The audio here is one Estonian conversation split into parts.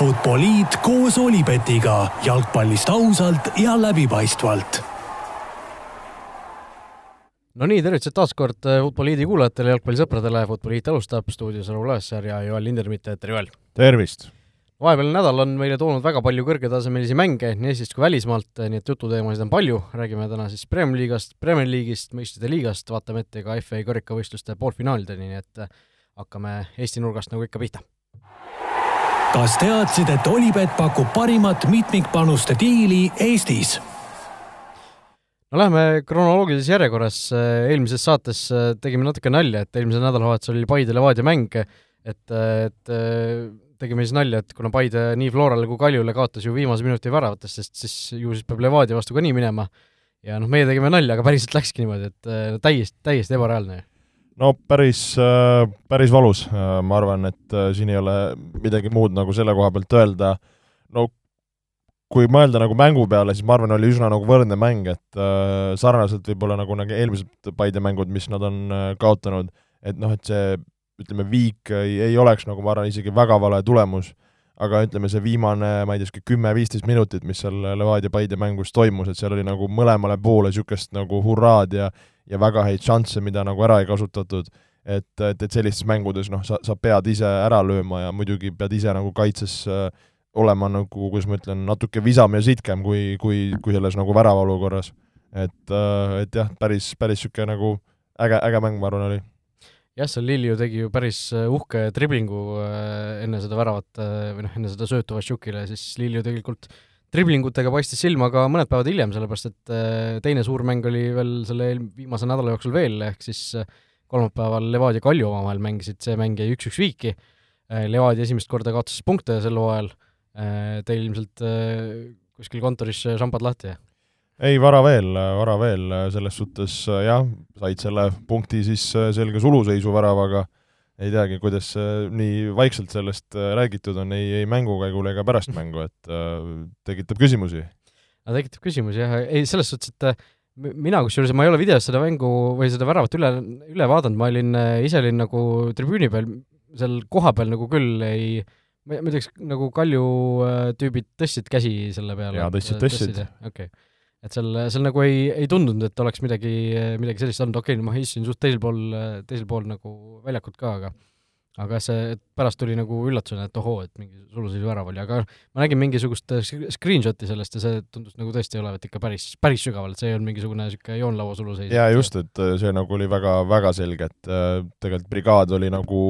Futboliit koos Olipetiga jalgpallist ausalt ja läbipaistvalt. no nii, tervitused taas kord äh, Futboliidi kuulajatele, jalgpallisõpradele, Futboliit alustab, stuudios on Raul Õessar ja Joel Lindermitte, tere Joel! tervist! vahepealne nädal on meile toonud väga palju kõrgetasemelisi mänge nii Eestist kui välismaalt, nii et jututeemasid on palju, räägime täna siis Premier League'ist, Premier League'ist, meistrite liigast, vaatame ette ka FA karikavõistluste poolfinaalideni, nii et äh, hakkame Eesti nurgast nagu ikka pihta kas teadsid, et Olipet pakub parimat mitmikpanuste diili Eestis? no läheme kronoloogilises järjekorras, eelmises saates äh, tegime natuke nalja, et eelmisel nädalavahetusel oli Paide Levadia mäng, et, et äh, tegime siis nalja, et kuna Paide nii Florale kui Kaljule kaotas ju viimase minuti väravatest, sest siis ju siis peab Levadia vastu ka nii minema, ja noh, meie tegime nalja, aga päriselt läkski niimoodi, et äh, täiesti, täiesti ebareaalne no päris, päris valus, ma arvan, et siin ei ole midagi muud nagu selle koha pealt öelda, no kui mõelda nagu mängu peale, siis ma arvan, oli üsna nagu võrdne mäng, et äh, sarnaselt võib-olla nagu, nagu eelmised Paide mängud, mis nad on äh, kaotanud, et noh, et see ütleme, viik ei, ei oleks nagu ma arvan, isegi väga vale tulemus, aga ütleme, see viimane, ma ei tea, kümme-viisteist minutit, mis seal Levadia-Paide mängus toimus, et seal oli nagu mõlemale poole niisugust nagu hurraad ja ja väga häid šansse, mida nagu ära ei kasutatud, et, et, et sellistes mängudes noh, sa, sa pead ise ära lööma ja muidugi pead ise nagu kaitses äh, olema nagu, kuidas ma ütlen, natuke visam ja sitkem kui, kui, kui selles nagu värava olukorras. et, äh, et jah, päris, päris niisugune nagu äge, äge mäng, ma arvan, oli. jah, seal Lilju tegi ju päris äh, uhke driblingu äh, enne seda väravat või noh, enne seda söötu Vašjukile, siis Lilju tegelikult driblingutega paistis silma ka mõned päevad hiljem, sellepärast et teine suur mäng oli veel selle viimase nädala jooksul veel, ehk siis kolmapäeval Levadia Kalju omavahel mängisid, see mäng jäi üks-üks viiki, Levadia esimest korda kaotas punkte sel hooajal. Äh, teil ilmselt äh, kuskil kontoris šambad lahti? ei, vara veel, vara veel, selles suhtes jah, said selle punkti siis selge suluseisu väravaga, ei teagi, kuidas nii vaikselt sellest räägitud on ei, ei mängukäigul ega pärast mängu, et äh, tekitab küsimusi. tekitab küsimusi jah, ei selles suhtes, et mina kusjuures, ma ei ole videos seda mängu või seda väravat üle, üle vaadanud, ma olin, ise olin nagu tribüüni peal, seal kohapeal nagu küll ei äh, ma, ei tea, kas nagu Kalju äh, tüübid tõstsid käsi selle peale? jaa, tõstsid, tõstsid. okei okay. Et seal, seal nagu ei, ei tundunud, et oleks midagi, midagi sellist olnud, okei okay,, ma istusin suht teisel pool, teisel pool nagu väljakut ka, aga aga see, pärast tuli nagu üllatusena, et ohoo, et mingi suluseisu värav oli, aga ma nägin mingisugust äh, screenshot'i sellest ja see tundus nagu tõesti olevat ikka päris, päris sügaval, et see ei olnud mingisugune niisugune joonlaua suluseis. jaa, just, et äh, see nagu oli väga, väga selge, et äh, tegelikult brigaad oli nagu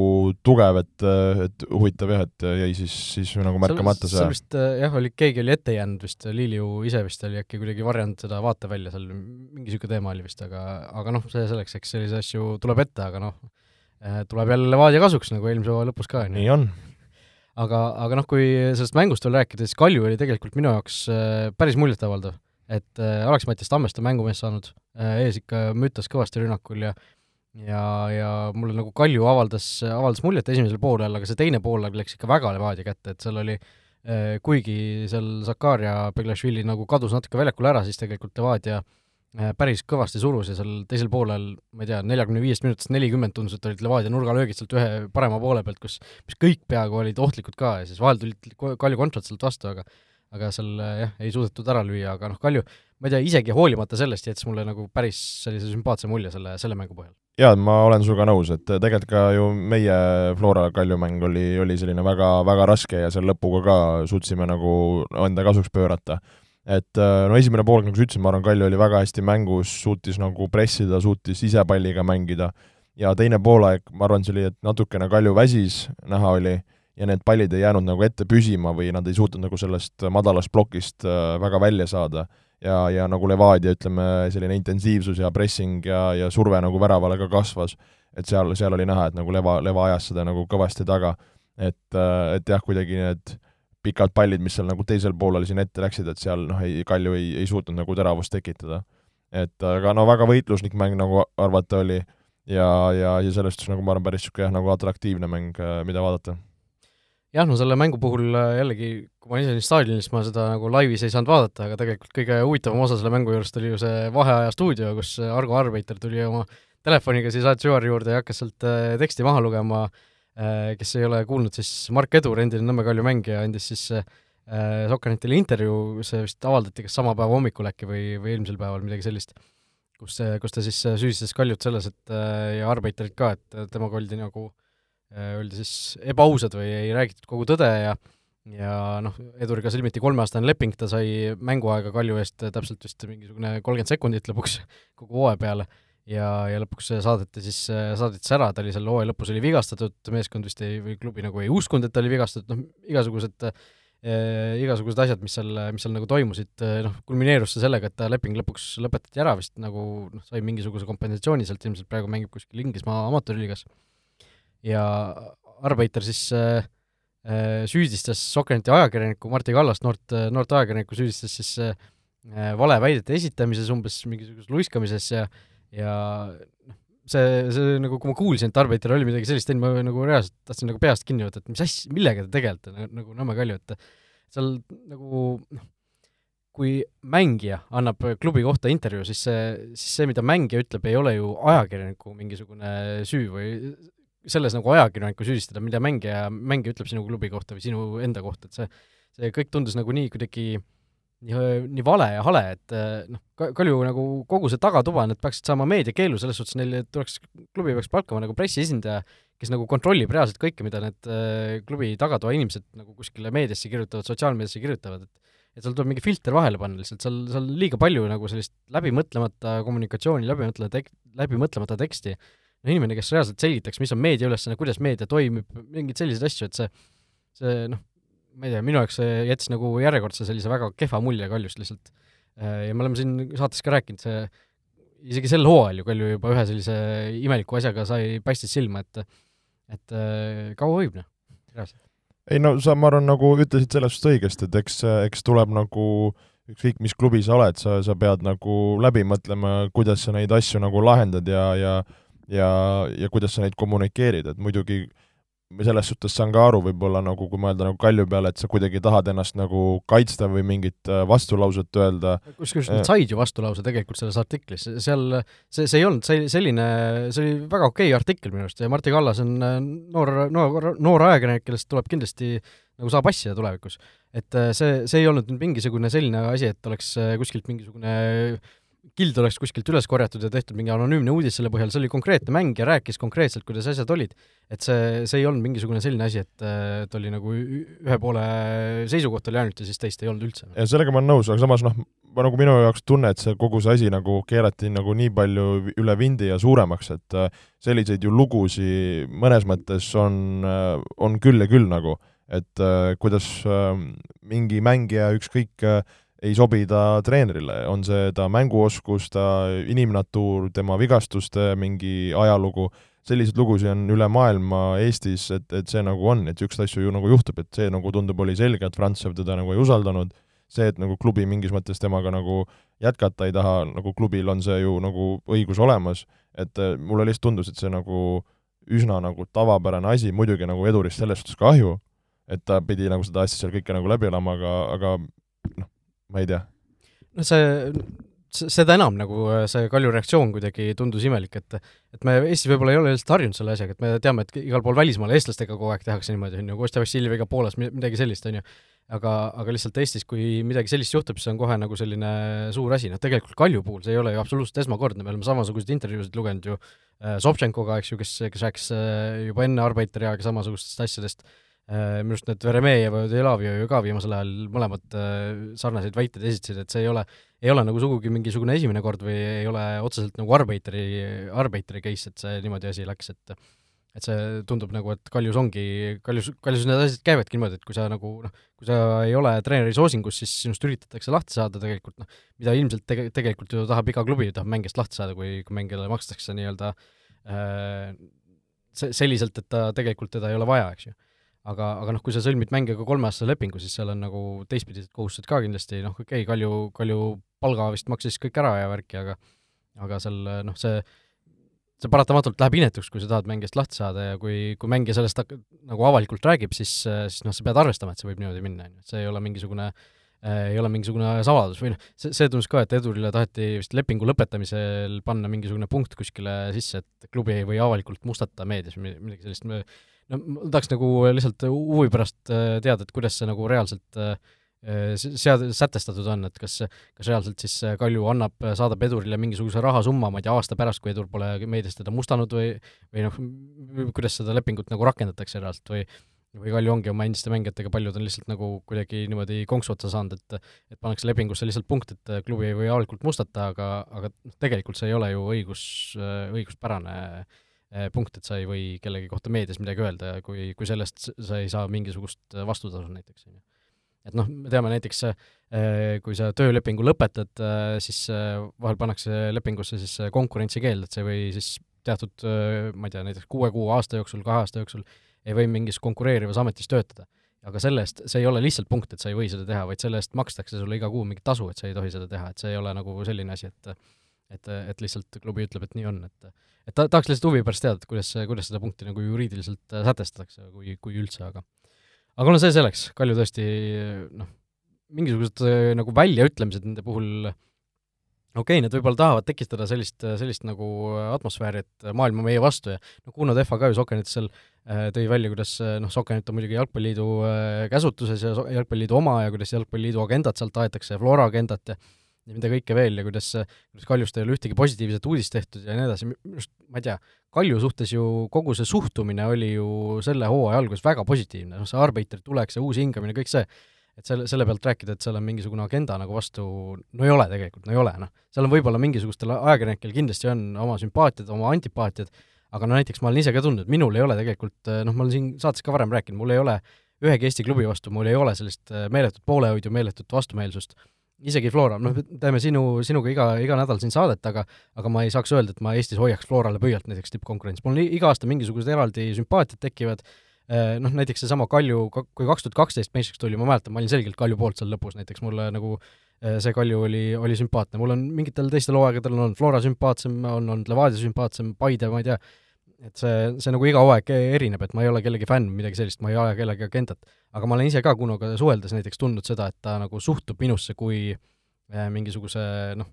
tugev, et, et huvitav jah, et jäi siis, siis nagu märkamata see. seal vist jah, oli, keegi oli ette jäänud vist, Liiliu ise vist oli äkki kuidagi varjanud seda vaatevälja seal, mingi niisugune teema oli vist, aga, aga noh, see selleks, eks selliseid asju tuleb ette, aga noh, tuleb jälle Levadia kasuks, nagu eelmise hooaja lõpus ka, nii on. aga, aga noh, kui sellest mängust veel rääkida, siis Kalju oli tegelikult minu jaoks äh, päris muljetavaldav. et äh, oleks Mattias Tammest on mängumees saanud, ees ikka mütas kõvasti rünnakul ja ja, ja mulle nagu Kalju avaldas, avaldas muljet esimesel poolel, aga see teine poolaeg läks ikka väga Levadia kätte, et seal oli kuigi seal Zakaria Beglašvili nagu kadus natuke väljakul ära, siis tegelikult Levadia äh, Äh, päris kõvasti surus ja seal teisel poolel, ma ei tea, neljakümne viiest minutist nelikümmend tundus, et olid Levadia nurgalöögid sealt ühe parema poole pealt, kus, mis kõik peaaegu olid ohtlikud ka ja siis vahel tulid Kalju kontrad sealt vastu, aga aga seal jah, ei suudetud ära lüüa, aga noh, Kalju, ma ei tea, isegi hoolimata sellest jättis mulle nagu päris sellise sümpaatse mulje selle, selle mängu põhjal. jaa, ma olen sinuga nõus, et tegelikult ka ju meie Flora Kalju mäng oli, oli selline väga, väga raske ja seal lõpuga ka suutsime nagu enda kasuks pöörata et äh, no esimene pool, nagu sa ütlesid, ma arvan, Kalju oli väga hästi mängus, suutis nagu pressida, suutis ise palliga mängida ja teine poolaeg, ma arvan, see oli, et natukene Kalju väsis, näha oli, ja need pallid ei jäänud nagu ette püsima või nad ei suutnud nagu sellest madalast plokist äh, väga välja saada. ja, ja nagu Levadia, ütleme, selline intensiivsus ja pressing ja, ja surve nagu väravale ka kasvas, et seal, seal oli näha, et nagu Leva, Leva ajas seda nagu kõvasti taga. et, äh, et jah, kuidagi need pikad pallid, mis seal nagu teisel poolel siin ette läksid, et seal noh, ei, Kalju ei, ei suutnud nagu teravust tekitada. et aga no väga võitluslik mäng, nagu arvata oli, ja, ja, ja selles suhtes nagu ma arvan, päris niisugune jah, nagu atraktiivne mäng, äh, mida vaadata. jah, no selle mängu puhul äh, jällegi, kui ma ise olin staadionis, ma seda nagu laivis ei saanud vaadata, aga tegelikult kõige huvitavam osa selle mängu juurest oli ju see vaheaja stuudio, kus Argo Arbeiter tuli oma telefoniga siis Art Süvari juurde ja hakkas sealt äh, teksti maha lugema äh, kes ei ole kuulnud, siis Mark Edur, endine Nõmme Kalju mängija, andis siis Sokkernetile intervjuu, see vist avaldati kas sama päeva hommikul äkki või, või eelmisel päeval, midagi sellist, kus, kus ta siis süüdistas Kaljut selles, et ja Arbeiterit ka, et temaga oldi nagu, oldi siis ebaausad või ei räägitud kogu tõde ja ja noh, Eduriga sõlmiti kolmeaastane leping, ta sai mänguaega Kalju eest täpselt vist mingisugune kolmkümmend sekundit lõpuks kogu hooaja peale ja, ja lõpuks saadeti siis, saadeti siis ära, ta oli seal hooaja lõpus oli vigastatud, meeskond vist ei, või klubi nagu ei uskunud, et ta oli vigastatud, noh, igasugused eh, igasugused asjad, mis seal, mis seal nagu toimusid, noh, kulmineerus see sellega, et ta leping lõpuks lõpetati ära vist nagu noh, sai mingisuguse kompensatsiooni sealt, ilmselt praegu mängib kuskil Inglismaa amatöörliigas. ja Arbeiter siis äh, Äh, süüdistas Sokkerneti ajakirjanikku Martti Kallast, noort, noort ajakirjanikku, süüdistas siis äh, valeväidete esitamises, umbes mingisuguses luiskamises ja ja noh, see, see nagu, kui ma kuulsin, et Arbiter oli midagi sellist teinud, ma nagu reaalselt tahtsin nagu peast kinni võtta, et mis asja, millega te tegelete nagu, nagu Nõmme Kalju, et seal nagu noh, kui mängija annab klubi kohta intervjuu, siis see, siis see, mida mängija ütleb, ei ole ju ajakirjaniku mingisugune süü või selles nagu ajakirjanikku süüdistada, mida mängija, mängija ütleb sinu klubi kohta või sinu enda kohta, et see, see kõik tundus nagu nii kuidagi nii, nii vale ja hale, et noh, Kalju nagu kogu see tagatuba, nad peaksid saama meediakeelu, selles suhtes neil tuleks, klubi peaks palkama nagu pressiesindaja, kes nagu kontrollib reaalselt kõike, mida need klubi tagatoa inimesed nagu kuskile meediasse kirjutavad, sotsiaalmeediasse kirjutavad, et et seal tuleb mingi filter vahele panna lihtsalt, seal, seal liiga palju nagu sellist läbimõtlemata kommunikatsiooni, läbimõtlemata tek-, läbimõtlemata teksti. No inimene, kes reaalselt selgitaks, mis on meedia ülesanne, kuidas meedia toimib, mingeid selliseid asju, et see, see noh, ma ei tea, minu jaoks see jättis nagu järjekordse sellise väga kehva mulje Kaljust lihtsalt. Äh, ja me oleme siin saates ka rääkinud, see isegi sel hooajal ju Kalju juba ühe sellise imeliku asjaga sai, paistis silma, et et äh, kaua võib, noh, reaalselt. ei no sa, ma arvan, nagu ütlesid selles suhtes õigesti, et eks, eks tuleb nagu ükskõik, mis klubi sa oled, sa, sa pead nagu läbi mõtlema, kuidas sa neid asju nagu lahendad ja, ja ja, ja kuidas sa neid kommunikeerid, et muidugi selles suhtes saan ka aru võib-olla nagu, kui mõelda nagu Kalju peale, et sa kuidagi tahad ennast nagu kaitsta või mingit äh, vastulauset öelda. kusjuures nad said ju vastulause tegelikult selles artiklis, seal see, see ei olnud see selline, see oli väga okei okay artikkel minu arust ja Martti Kallas on äh, noor, noor, noor ajakirjanik, kellest tuleb kindlasti nagu saab asja tulevikus. et äh, see, see ei olnud nüüd mingisugune selline asi, et oleks kuskilt mingisugune kild oleks kuskilt üles korjatud ja tehtud mingi anonüümne uudis selle põhjal, see oli konkreetne mäng ja rääkis konkreetselt, kuidas asjad olid. et see, see ei olnud mingisugune selline asi, et, et oli nagu ühe poole seisukoht oli ainult ja siis teist ei olnud üldse. ja sellega ma olen nõus, aga samas noh, ma nagu minu jaoks tunne, et see kogu see asi nagu keerati nagu nii palju üle vindi ja suuremaks, et äh, selliseid ju lugusid mõnes mõttes on, äh, on küll ja küll nagu, et äh, kuidas mingi mängija, ükskõik ei sobi ta treenerile, on see ta mänguoskus, ta inimnatuur, tema vigastuste mingi ajalugu, selliseid lugusid on üle maailma Eestis, et, et see nagu on, et niisuguseid asju ju nagu juhtub, et see nagu tundub, oli selge, et Frantsev teda nagu ei usaldanud, see, et nagu klubi mingis mõttes temaga nagu jätkata ei taha, nagu klubil on see ju nagu õigus olemas, et äh, mulle lihtsalt tundus, et see nagu üsna nagu tavapärane asi, muidugi nagu Edurist selles suhtes kahju, et ta pidi nagu seda asja seal kõike nagu läbi elama, aga, aga noh, ma ei tea. no see, seda enam nagu äh, see Kalju reaktsioon kuidagi tundus imelik, et et me Eestis võib-olla ei ole lihtsalt harjunud selle asjaga, et me teame, et igal pool välismaal eestlastega kogu aeg tehakse niimoodi, on ju, Kostja Vassiljeviga Poolas, midagi sellist, on ju, aga, aga lihtsalt Eestis, kui midagi sellist juhtub, siis on kohe nagu selline suur asi, noh tegelikult Kalju puhul see ei ole ju absoluutselt esmakordne, me oleme samasuguseid intervjuusid lugenud ju äh, Sobtšenkoga, eks ju, kes, kes rääkis äh, juba enne Arbeiteri aega samasugustest asjadest minu arust need Veremejev ja Delavio ju ka viimasel ajal mõlemad äh, sarnaseid väiteid esitasid, et see ei ole, ei ole nagu sugugi mingisugune esimene kord või ei ole otseselt nagu Arbeiteri, Arbeiteri case, et see niimoodi asi läks, et et see tundub nagu, et Kaljus ongi, Kaljus, Kaljus need asjad käivadki niimoodi, et kui sa nagu noh, kui sa ei ole treeneri soosingus, siis sinust üritatakse lahti saada tegelikult noh, mida ilmselt tege-, tegelikult ju tahab iga klubi, tahab mängijast lahti saada, kui, kui mängijale makstakse nii-öelda äh, se-, selliselt, et ta tegelikult teda ei ole vaja, eks ju aga, aga noh, kui sa sõlmid mängijaga kolmeaastase lepingu, siis seal on nagu teistpidised kohustused ka kindlasti, noh okei okay,, Kalju, Kalju palga vist maksis kõik ära ja värki, aga aga seal noh, see see paratamatult läheb inetuks, kui sa tahad mängijast lahti saada ja kui, kui mängija sellest nagu avalikult räägib, siis, siis noh, sa pead arvestama, et see võib niimoodi minna, on ju, et see ei ole mingisugune ei ole mingisugune saladus või noh, see, see tundus ka, et Edurile taheti vist lepingu lõpetamisel panna mingisugune punkt kuskile sisse, et klubi ei või avalikult mustata meedias või midagi sellist, no ma tahaks nagu lihtsalt huvi pärast äh, teada, et kuidas see nagu reaalselt äh, sead-, sätestatud on, et kas, kas reaalselt siis Kalju annab, saadab Edurile mingisuguse rahasumma, ma ei tea, aasta pärast, kui Edur pole meedias teda mustanud või või noh, kuidas seda lepingut nagu rakendatakse reaalselt või või Kalju ongi oma endiste mängijatega, paljud on lihtsalt nagu kuidagi niimoodi konksu otsa saanud, et et pannakse lepingusse lihtsalt punkt, et klubi ei või avalikult mustata, aga, aga tegelikult see ei ole ju õigus, õiguspärane eh, punkt, et sa ei või kellegi kohta meedias midagi öelda, kui, kui sellest sa ei saa mingisugust vastutasu näiteks, on ju. et noh, me teame näiteks, eh, kui sa töölepingu lõpetad, eh, siis vahel pannakse lepingusse siis konkurentsikeeld, et see või siis teatud, ma ei tea, näiteks kuue kuu, aasta jooksul, kahe aasta jooksul ei või mingis konkureerivas ametis töötada. aga selle eest, see ei ole lihtsalt punkt, et sa ei või seda teha, vaid selle eest makstakse sulle iga kuu mingit tasu, et sa ei tohi seda teha, et see ei ole nagu selline asi, et et, et lihtsalt klubi ütleb, et nii on, et et ta, tahaks lihtsalt huvi pärast teada, et kuidas, kuidas seda punkti nagu juriidiliselt sätestatakse, kui, kui üldse, aga aga no see selleks, Kalju tõesti noh, mingisugused nagu väljaütlemised nende puhul okei okay,, nad võib-olla tahavad tekitada sellist, sellist nagu atmosfääri, et maailm on meie vastu ja noh, Kuno Tehva ka ju Sokenit seal äh, tõi välja, kuidas noh, Sokenit on muidugi Jalgpalliliidu äh, käsutuses ja Jalgpalliliidu oma ja kuidas Jalgpalliliidu agendat sealt aetakse ja Flora agendat ja ja mida kõike veel ja kuidas, kuidas Kaljust ei ole ühtegi positiivset uudist tehtud ja nii edasi, minu arust, ma ei tea, Kalju suhtes ju kogu see suhtumine oli ju selle hooaja alguses väga positiivne, noh see arbiter tuleks ja uus hingamine, kõik see, et selle, selle pealt rääkida, et seal on mingisugune agenda nagu vastu, no ei ole tegelikult, no ei ole, noh. seal on võib-olla mingisugustel ajakirjanikel kindlasti on oma sümpaatiad, oma antipaatiad, aga no näiteks ma olen ise ka tundnud, minul ei ole tegelikult, noh, ma olen siin saates ka varem rääkinud, mul ei ole ühegi Eesti klubi vastu, mul ei ole sellist meeletut poolehoidu, meeletut vastumeelsust, isegi Flora, noh, teeme sinu, sinuga iga, iga nädal siin saadet, aga aga ma ei saaks öelda, et ma Eestis hoiaks Florale pöialt näiteks tippkonkurentsis, mul iga aasta mingisugused eraldi sümpaatiad tekivad, Äh, noh, näiteks seesama Kalju, kui kaks tuhat kaksteist meistriks tuli, ma mäletan, ma olin selgelt Kalju poolt seal lõpus, näiteks mulle nagu äh, see Kalju oli, oli sümpaatne, mul on mingitel teistel hooaegadel on olnud Flora sümpaatsem, on olnud Levadia sümpaatsem, Paide, ma ei tea, et see, see nagu iga hooaeg erineb, et ma ei ole kellegi fänn, midagi sellist, ma ei aja kellegi agendat. aga ma olen ise ka Kunoga suheldes näiteks tundnud seda, et ta nagu suhtub minusse kui äh, mingisuguse noh,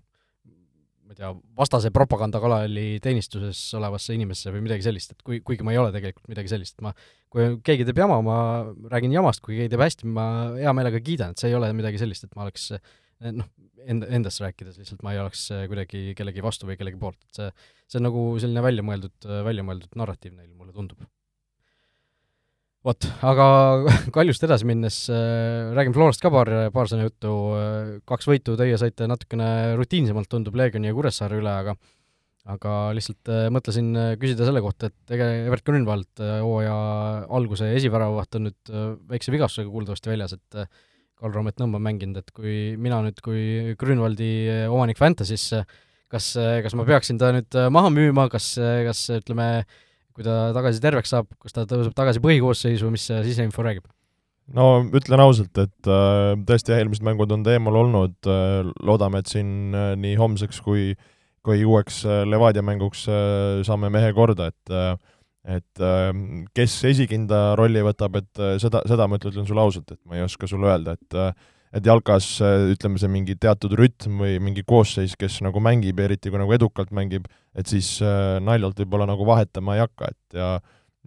ma ei tea, vastase propagandakanali teenistuses olevasse inimesse või midagi sellist, et kui, kuigi ma ei ole tegelikult midagi sellist, ma, kui keegi teeb jama, ma räägin jamast, kui keegi teeb hästi, ma hea meelega kiidan, et see ei ole midagi sellist, et ma oleks noh, enda, endast rääkides lihtsalt ma ei oleks kuidagi kellegi vastu või kellegi poolt, et see, see on nagu selline väljamõeldud, väljamõeldud narratiiv neil, mulle tundub. Vot, aga Kaljust edasi minnes äh, räägime Florast ka paar, paar sõna juttu. Kaks võitu teie saite natukene rutiinsemalt, tundub, Leegioni ja Kuressaare üle, aga aga lihtsalt mõtlesin küsida selle kohta, et ega Evert Grünwald hooaja alguse esiväravaht on nüüd väikse vigastusega kuuldavasti väljas, et Karl Roomet Nõmm on mänginud, et kui mina nüüd kui Grünwaldi äh, omanik Fantasy's, kas, kas ma peaksin ta nüüd maha müüma, kas, kas ütleme, kui ta tagasi terveks saab, kas ta tõuseb tagasi põhikoosseisu, mis see siseinfo räägib? no ütlen ausalt, et äh, tõesti, eelmised mängud on ta eemal olnud äh,, loodame, et siin äh, nii homseks kui kui uueks Levadia mänguks saame mehe korda, et et äh, kes esikinda rolli võtab, et äh, seda, seda ma ütlen sulle ausalt, et ma ei oska sulle öelda, et äh, et jalkas ütleme, see mingi teatud rütm või mingi koosseis, kes nagu mängib, eriti kui nagu edukalt mängib, et siis äh, naljalt võib-olla nagu vahetama ei hakka, et ja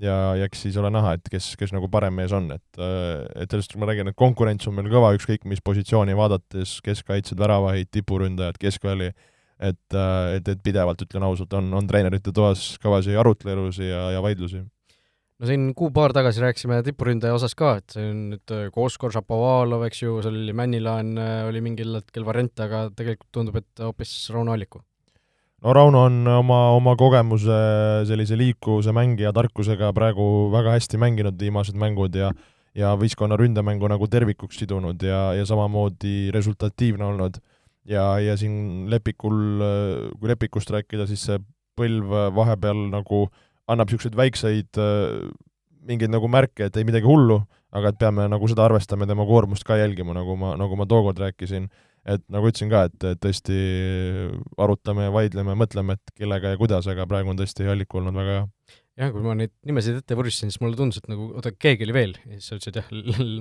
ja, ja eks siis ole näha, et kes, kes nagu parem mees on, et äh, et sellest ma räägin, et konkurents on meil kõva, ükskõik mis positsiooni vaadates, keskkaitsjad, väravahid, tipuründajad, keskväli, et, äh, et, et pidevalt, ütlen ausalt, on, on treenerite toas kõvasi arutlelusi ja, ja vaidlusi no siin kuu-paar tagasi rääkisime tipuründaja osas ka, et see on nüüd äh, Koskor, Šapovalov, eks ju, seal oli Männilaan, äh, oli mingil hetkel variant, aga tegelikult tundub, et hoopis Rauno Alliku. no Rauno on oma, oma kogemuse sellise liikuvuse mängija tarkusega praegu väga hästi mänginud viimased mängud ja ja võistkonna ründemängu nagu tervikuks sidunud ja, ja samamoodi resultatiivne olnud. Ja, ja siin Lepikul, kui Lepikust rääkida, siis see põlv vahepeal nagu äh, annab niisuguseid väikseid äh, mingeid nagu märke, et ei midagi hullu, aga et peame nagu seda arvestama ja tema koormust ka jälgima, nagu ma, nagu ma tookord rääkisin, et nagu ütlesin ka, et, tõesti arutame ja vaidleme, mõtleme, et kellega ja kuidas, aga praegu on tõesti Alliku olnud väga hea. jah, kui ma neid nimesid ette vuristasin, siis mulle tundus, et nagu oota, keegi oli veel. Ja siis sa ütlesid jah,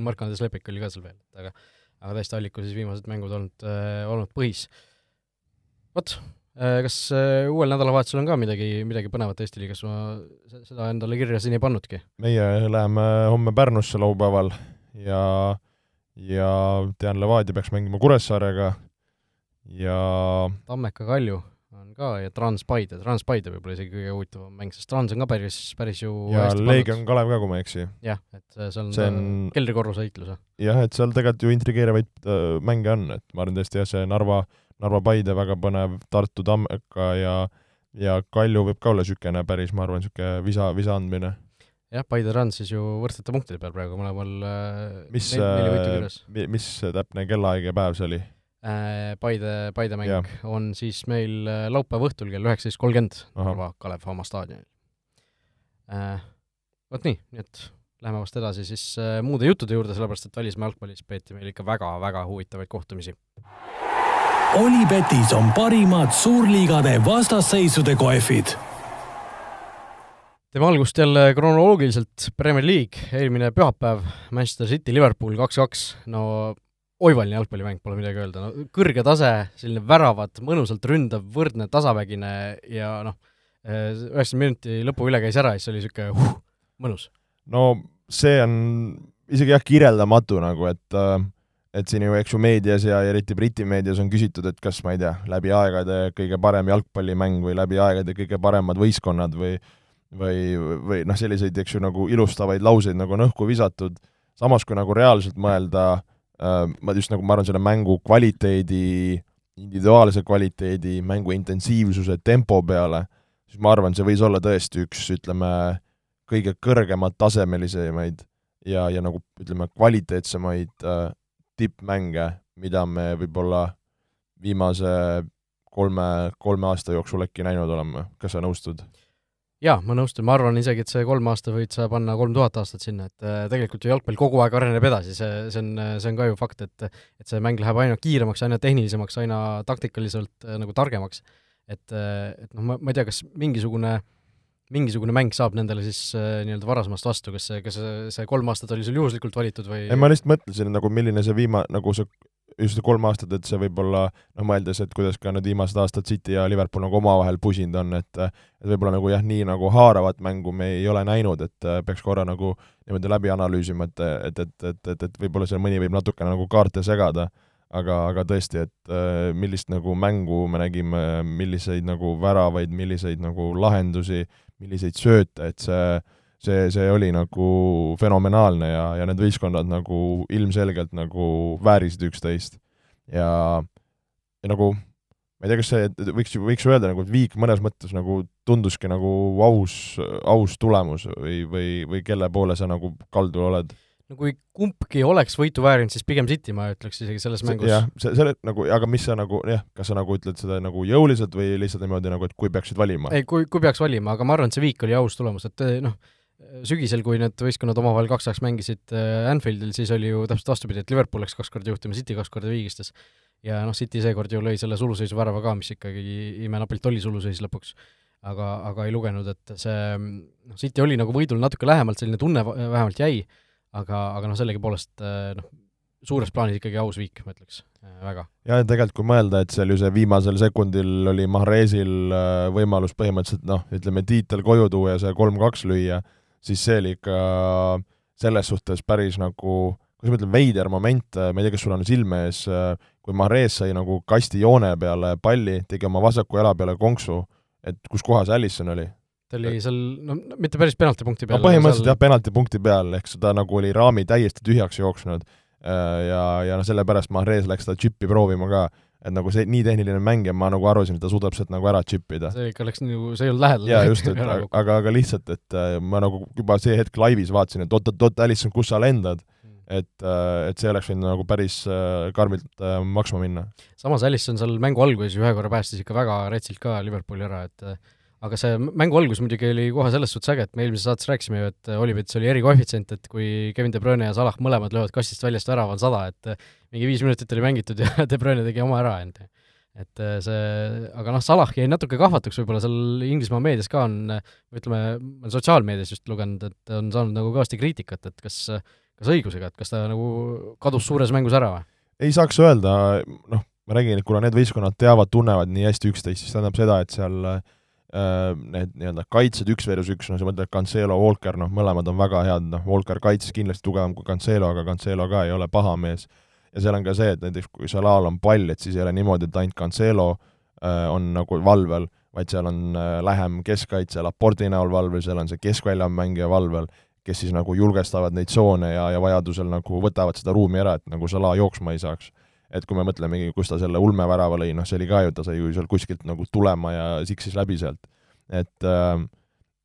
Mark-Andres Lepik oli ka seal veel, aga aga tõesti Alliku siis viimased mängud olnud äh,, olnud põhis. vot, kas uuel nädalavahetusel on ka midagi, midagi põnevat Eesti liigas, ma seda endale kirja siin ei pannudki? meie läheme homme Pärnusse laupäeval ja, ja tean, Levadia peaks mängima Kuressaarega ja Tammeka Kalju ka ja Transpaide, Transpaide võib-olla isegi kõige huvitavam mäng, sest Trans on ka päris, päris ju ja Leegion Kalev ka, kui ma ei eksi. jah, et see on, see on keldrikorruse heitlus. jah, et seal tegelikult ju intrigeerivaid äh, mänge on, et ma arvan tõesti jah, see Narva, Narva Paide väga põnev, Tartu Tammeka ja ja Kalju võib ka olla niisugune päris, ma arvan, niisugune visa, visa andmine. jah, Paide Trans siis ju võrdsete punktide peal praegu mõlemal äh, mis, äh, mis täpne kellaaeg ja päev see oli? Äh, Paide, Paide mäng yeah. on siis meil äh, laupäeva õhtul kell üheksateist kolmkümmend Narva Kalev Hamma staadionil äh,. Vot nii, nii et läheme vast edasi siis muude juttude juurde, sellepärast et välismaa jalgpallis peeti meil ikka väga-väga huvitavaid kohtumisi. Olipetis on parimad suurliigade vastasseisude kohvid teeme algust jälle kronoloogiliselt, Premier League, eelmine pühapäev, Manchester City, Liverpool kaks-kaks, no oivaline jalgpallimäng, pole midagi öelda, no kõrge tase, selline väravad, mõnusalt ründav, võrdne, tasavägine ja noh, üheksakümmend minuti lõpu üle käis ära ja siis oli niisugune huh, mõnus. no see on isegi jah, kirjeldamatu nagu, et et siin ju, eks ju, meedias ja eriti Briti meedias on küsitud, et kas, ma ei tea, läbi aegade kõige parem jalgpallimäng või läbi aegade kõige paremad võistkonnad või või, või noh, selliseid, eks ju, nagu ilustavaid lauseid nagu on õhku visatud, samas kui nagu reaalselt mõelda, Äh, ma just nagu, ma arvan, selle mängu kvaliteedi, individuaalse kvaliteedi, mängu intensiivsuse, tempo peale, siis ma arvan, see võis olla tõesti üks, ütleme, kõige kõrgemalt tasemelisemaid ja, ja nagu ütleme, kvaliteetsemaid äh, tippmänge, mida me võib-olla viimase kolme, kolme aasta jooksul äkki näinud oleme, kas sa nõustud? Jaa, ma nõustun, ma arvan isegi, et see kolm aasta võid sa panna kolm tuhat aastat sinna, et äh, tegelikult ju jalgpall kogu aeg areneb edasi, see, see on, see on ka ju fakt, et et see mäng läheb aina kiiremaks, aina tehnilisemaks, aina taktikaliselt äh, nagu targemaks. et, äh, et noh, ma, ma ei tea, kas mingisugune mingisugune mäng saab nendele siis äh, nii-öelda varasemast vastu, kas see, kas see kolm aastat oli sul juhuslikult valitud või? ei, ma lihtsalt mõtlesin, nagu milline see viima-, nagu see just kolm aastat, et see võib olla, noh mõeldes, et kuidas ka need viimased aastad City ja Liverpool nagu omavahel pusinud on, et et võib-olla nagu jah, nii nagu haaravat mängu me ei ole näinud, et äh, peaks korra nagu niimoodi läbi analüüsima, et, et, et, et, et, et võib-olla seal mõni võib natukene nagu kaarte segada, aga, aga tõesti, et äh, millist nagu mängu me nägime, milliseid nagu väravaid, milliseid nagu lahendusi, milliseid sööte, et see see, see oli nagu fenomenaalne ja, ja need võistkonnad nagu ilmselgelt nagu väärisid üksteist. ja, ja nagu ma ei tea, kas see, võiks võiks öelda nagu, et Viik mõnes mõttes nagu tunduski nagu aus, aus tulemus või, või, või kelle poole sa nagu kaldu oled? no kui kumbki oleks võitu väärinud, siis pigem City, ma ütleks isegi selles mängus. jah, see, selle nagu, aga mis sa nagu jah, kas sa nagu ütled seda nagu jõuliselt või lihtsalt niimoodi nagu, et kui peaksid valima? ei, kui, kui peaks valima, aga ma arvan, et see Viik oli aus tulemus, et noh, sügisel, kui need võistkonnad omavahel kaks-kaks mängisid äh, Anfieldil, siis oli ju täpselt vastupidi, et Liverpool läks kaks korda juhtima, City kaks korda viigistas. ja noh, City seekord ju lõi selle suluseisu värava ka, mis ikkagi imenapilt oli suluseis lõpuks. aga, aga ei lugenud, et see noh, City oli nagu võidul natuke lähemalt, selline tunne vähemalt jäi, aga, aga noh, sellegipoolest äh, noh, suures plaanis ikkagi aus viik, ma ütleks, äh, väga. jah, ja tegelikult kui mõelda, et seal ju see viimasel sekundil oli Mahresil võimalus põhimõtteliselt noh, ütleme tiitel koju tuua ja see kolm-kaks lüüa, siis see oli ikka selles suhtes päris nagu, kuidas ma ütlen, veider moment, ma ei tea, kas sul on silme ees, kui Mahrez sai nagu kasti joone peale palli, tegi oma vasaku jala peale konksu, et kus kohas Allison oli? ta oli seal, no mitte päris penaltipunkti peal no põhimõtteliselt seal... jah, penaltipunkti peal, ehk seda nagu oli raami täiesti tühjaks jooksnud. Ja, ja noh, sellepärast Mahrez läks seda džippi proovima ka et nagu see nii tehniline mäng ja ma nagu arvasin, et ta suudab sealt nagu ära tšippida. see ikka läks nagu, see ei olnud lähedal. jaa, just, et aga, aga lihtsalt, et äh, ma nagu juba see hetk laivis vaatasin, et oot-oot-oot, Alison, kus sa lendad mm. et, äh, et see oleks võinud nagu päris äh, karmilt maksma minna. samas Alison seal mängu alguses ühe korra päästis ikka väga retsilt ka Liverpooli ära, et aga see mängu algus muidugi oli kohe selles suhtes äge, et me eelmises saates rääkisime ju, et Olivetis oli erikoefitsient, et kui Kevin De Bruyne ja Salah mõlemad löövad kastist väljast värava, on sada, et mingi viis minutit oli mängitud ja De Bruyne tegi oma ära enda. et see, aga noh, Salah jäi natuke kahvatuks võib-olla seal Inglismaa meedias ka on, ütleme, ma olen sotsiaalmeedias just lugenud, et on saanud nagu kõvasti kriitikat, et kas, kas õigusega, et kas ta nagu kadus suures mängus ära või? ei saaks öelda, noh, ma räägin, et kuna need võistkonnad teavad, tunnevad nii hästi üksteist, siis tähendab seda, et seal äh, need nii-öelda kaitsed üks versus üks, no sa mõtled Cancelo, Walker, noh, mõlemad on väga head, noh, Walker kaitses kindlasti tugevam kui Cancelo, aga Cancelo ka ei ole paha mees. ja seal on ka see, et näiteks kui Salal on pall, et siis ei ole niimoodi, et ainult Cancelo äh, on nagu valvel, vaid seal on äh, lähem keskkaitse Laporti näol valvel, seal on see keskväljamängija valvel, kes siis nagu julgestavad neid tsoone ja, ja vajadusel nagu võtavad seda ruumi ära, et nagu Salah jooksma ei saaks et kui me mõtlemegi, kus ta selle ulmevärava lõi, noh, see oli ka ju, ta sai ju seal kuskilt nagu tulema ja siksis läbi sealt. et, äh,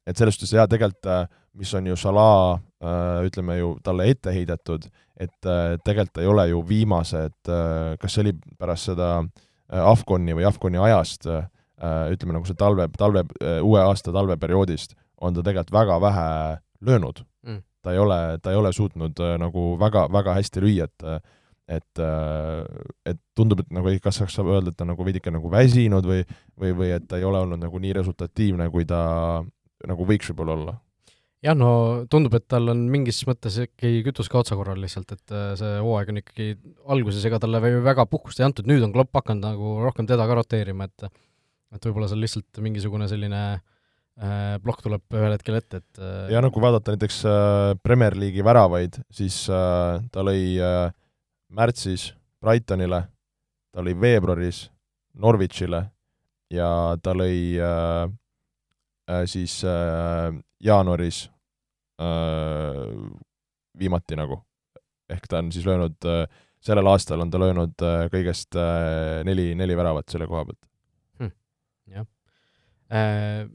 et selles suhtes jah, tegelikult äh, mis on ju Salah, äh, ütleme ju talle ette heidetud, et tegelikult ei ole ju viimased, kas see oli pärast seda Afconi või Afconi ajast, ütleme nagu see talve, talve, uue aasta talveperioodist, on ta tegelikult väga vähe löönud mm.. ta ei ole, ta ei ole suutnud nagu väga, väga hästi lüüa, et et, äh, et tundub, et nagu kas saaks öelda, et ta on nagu veidike nagu väsinud või, või, või et ta ei ole olnud nagu nii resultatiivne, kui ta nagu võiks võib-olla olla? jah, no tundub, et tal on mingis mõttes ikkagi kütus ka otsakorral lihtsalt, et äh, see hooaeg on ikkagi alguses, ega talle väga puhkust ei antud, nüüd on Klopp hakanud nagu rohkem teda ka roteerima, et et võib-olla seal lihtsalt mingisugune selline äh, plokk tuleb ühel hetkel ette, et äh, ja no kui vaadata näiteks äh, Premier League'i väravaid, siis äh, ta lõi äh, märtsis Brightonile, ta lõi veebruaris Norwichile ja ta lõi äh, äh, siis äh, jaanuaris äh, viimati nagu. ehk ta on siis löönud äh,, sellel aastal on ta löönud äh, kõigest äh, neli, neli väravat selle koha pealt hm,. jah äh,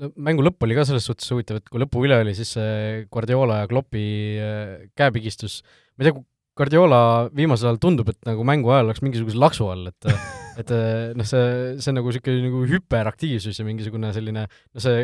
no mängu lõpp oli ka selles suhtes huvitav, et kui lõpu üle oli, siis see Guardiola ja Kloppi äh, käepigistus, ma ei tea, Guardiola viimasel ajal tundub, et nagu mängu ajal oleks mingisuguse laksu all, et et noh, see, see nagu niisugune nagu hüperaktiivsus ja mingisugune selline, no see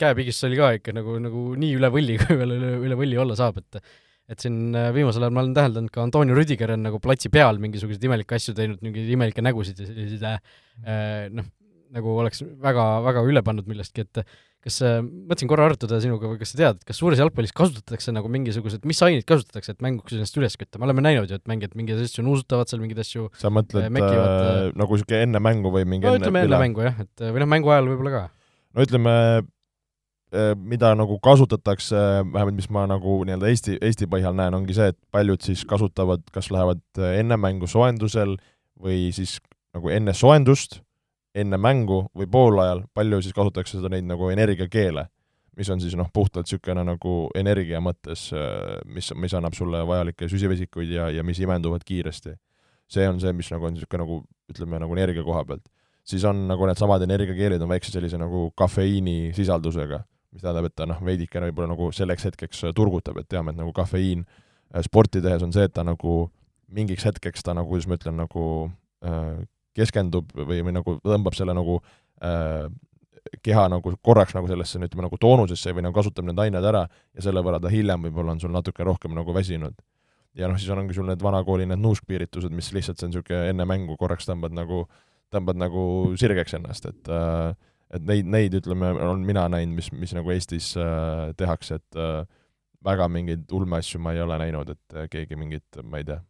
käepigistus oli ka ikka nagu, nagu nii üle võlli, kui veel üle, üle võlli olla saab, et et siin viimasel ajal ma olen täheldanud ka Antonio Rüdiger on nagu platsi peal mingisuguseid imelikke asju teinud, mingeid imelikke nägusid ja selliseid äh, noh, nagu oleks väga, väga üle pannud millestki, et kas äh,, mõtlesin korra arutada sinuga kas sa tead, kas suures jalgpallis kasutatakse nagu mingisugused, mis aineid kasutatakse, et mänguks ennast üles kütta, me oleme näinud ju, et mängijad mingeid asju nuusutavad seal, mingeid asju sa mõtled äh, mekivad, äh, nagu niisugune enne mängu või mingi no ütleme enne mängu jah, et või noh, mängu ajal võib-olla ka. no ütleme, äh, mida nagu kasutatakse, vähemalt mis ma nagu nii-öelda Eesti, Eesti põhjal näen, ongi see, et paljud siis kasutavad, kas lähevad äh, enne mängu soojendusel või siis nagu enne soojendust enne mängu või poolajal, palju siis kasutatakse seda neid nagu energiakeele, mis on siis noh, puhtalt niisugune nagu energia mõttes, äh, mis, mis annab sulle vajalikke süsivesikuid ja, ja mis imenduvad kiiresti. see on see, mis nagu on niisugune nagu ütleme, nagu energia koha pealt. siis on nagu needsamad energiakeelid on väikse sellise nagu kafeiini sisaldusega, mis tähendab, et ta noh, veidikene võib-olla nagu selleks hetkeks turgutab, et teame, et nagu kafeiin äh, sporti tehes on see, et ta nagu mingiks hetkeks ta nagu, kuidas ma ütlen, nagu äh, keskendub või, või nagu tõmbab selle nagu äh, keha nagu korraks nagu sellesse, ütleme nagu toonusesse või nagu kasutab need ained ära ja selle võrra ta hiljem võib-olla on sul natuke rohkem nagu väsinud. ja noh, siis ongi sul need vanakooli need nuuskpiiritused, mis lihtsalt see on niisugune enne mängu korraks tõmbad nagu, tõmbad nagu sirgeks ennast, et äh, et neid, neid ütleme, olen mina näinud, mis, mis nagu Eestis äh, tehakse, et äh, väga mingeid ulmeasju ma ei ole näinud, et äh, keegi mingit, ma ei tea,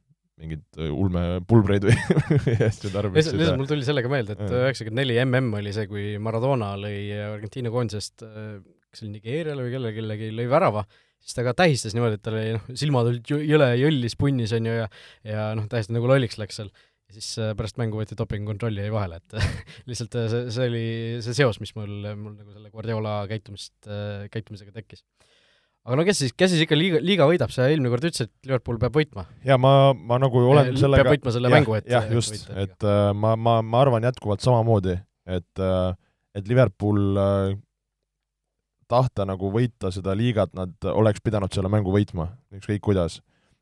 mingeid äh, ulmepulbreid või asju tarvis. lihtsalt mul tuli sellega meelde, et üheksakümmend neli mm oli see, kui Maradona lõi Argentiina koondisest, äh, kas oli Nigeeriale või kellelegi, kellelegi lõi värava, siis ta ka tähistas niimoodi, et tal oli noh, silmad olid jõle jõllis punnis, on ju, ja ja noh, täiesti nagu lolliks läks seal. ja siis äh, pärast mängu võeti dopingukontrolli jäi vahele, et lihtsalt see, see oli see seos, mis mul, mul nagu selle Guardiola käitumist, käitumisega tekkis aga no kes siis, kes siis ikka liiga, liiga võidab, sa eelmine kord ütlesid, et Liverpool peab võitma. ja ma, ma nagu olen ja, sellega peab võitma selle ja, mängu, et jah, just, et äh, ma, ma, ma arvan jätkuvalt samamoodi, et äh, et Liverpool äh, tahta nagu võita seda liigat, nad oleks pidanud selle mängu võitma, ükskõik kuidas.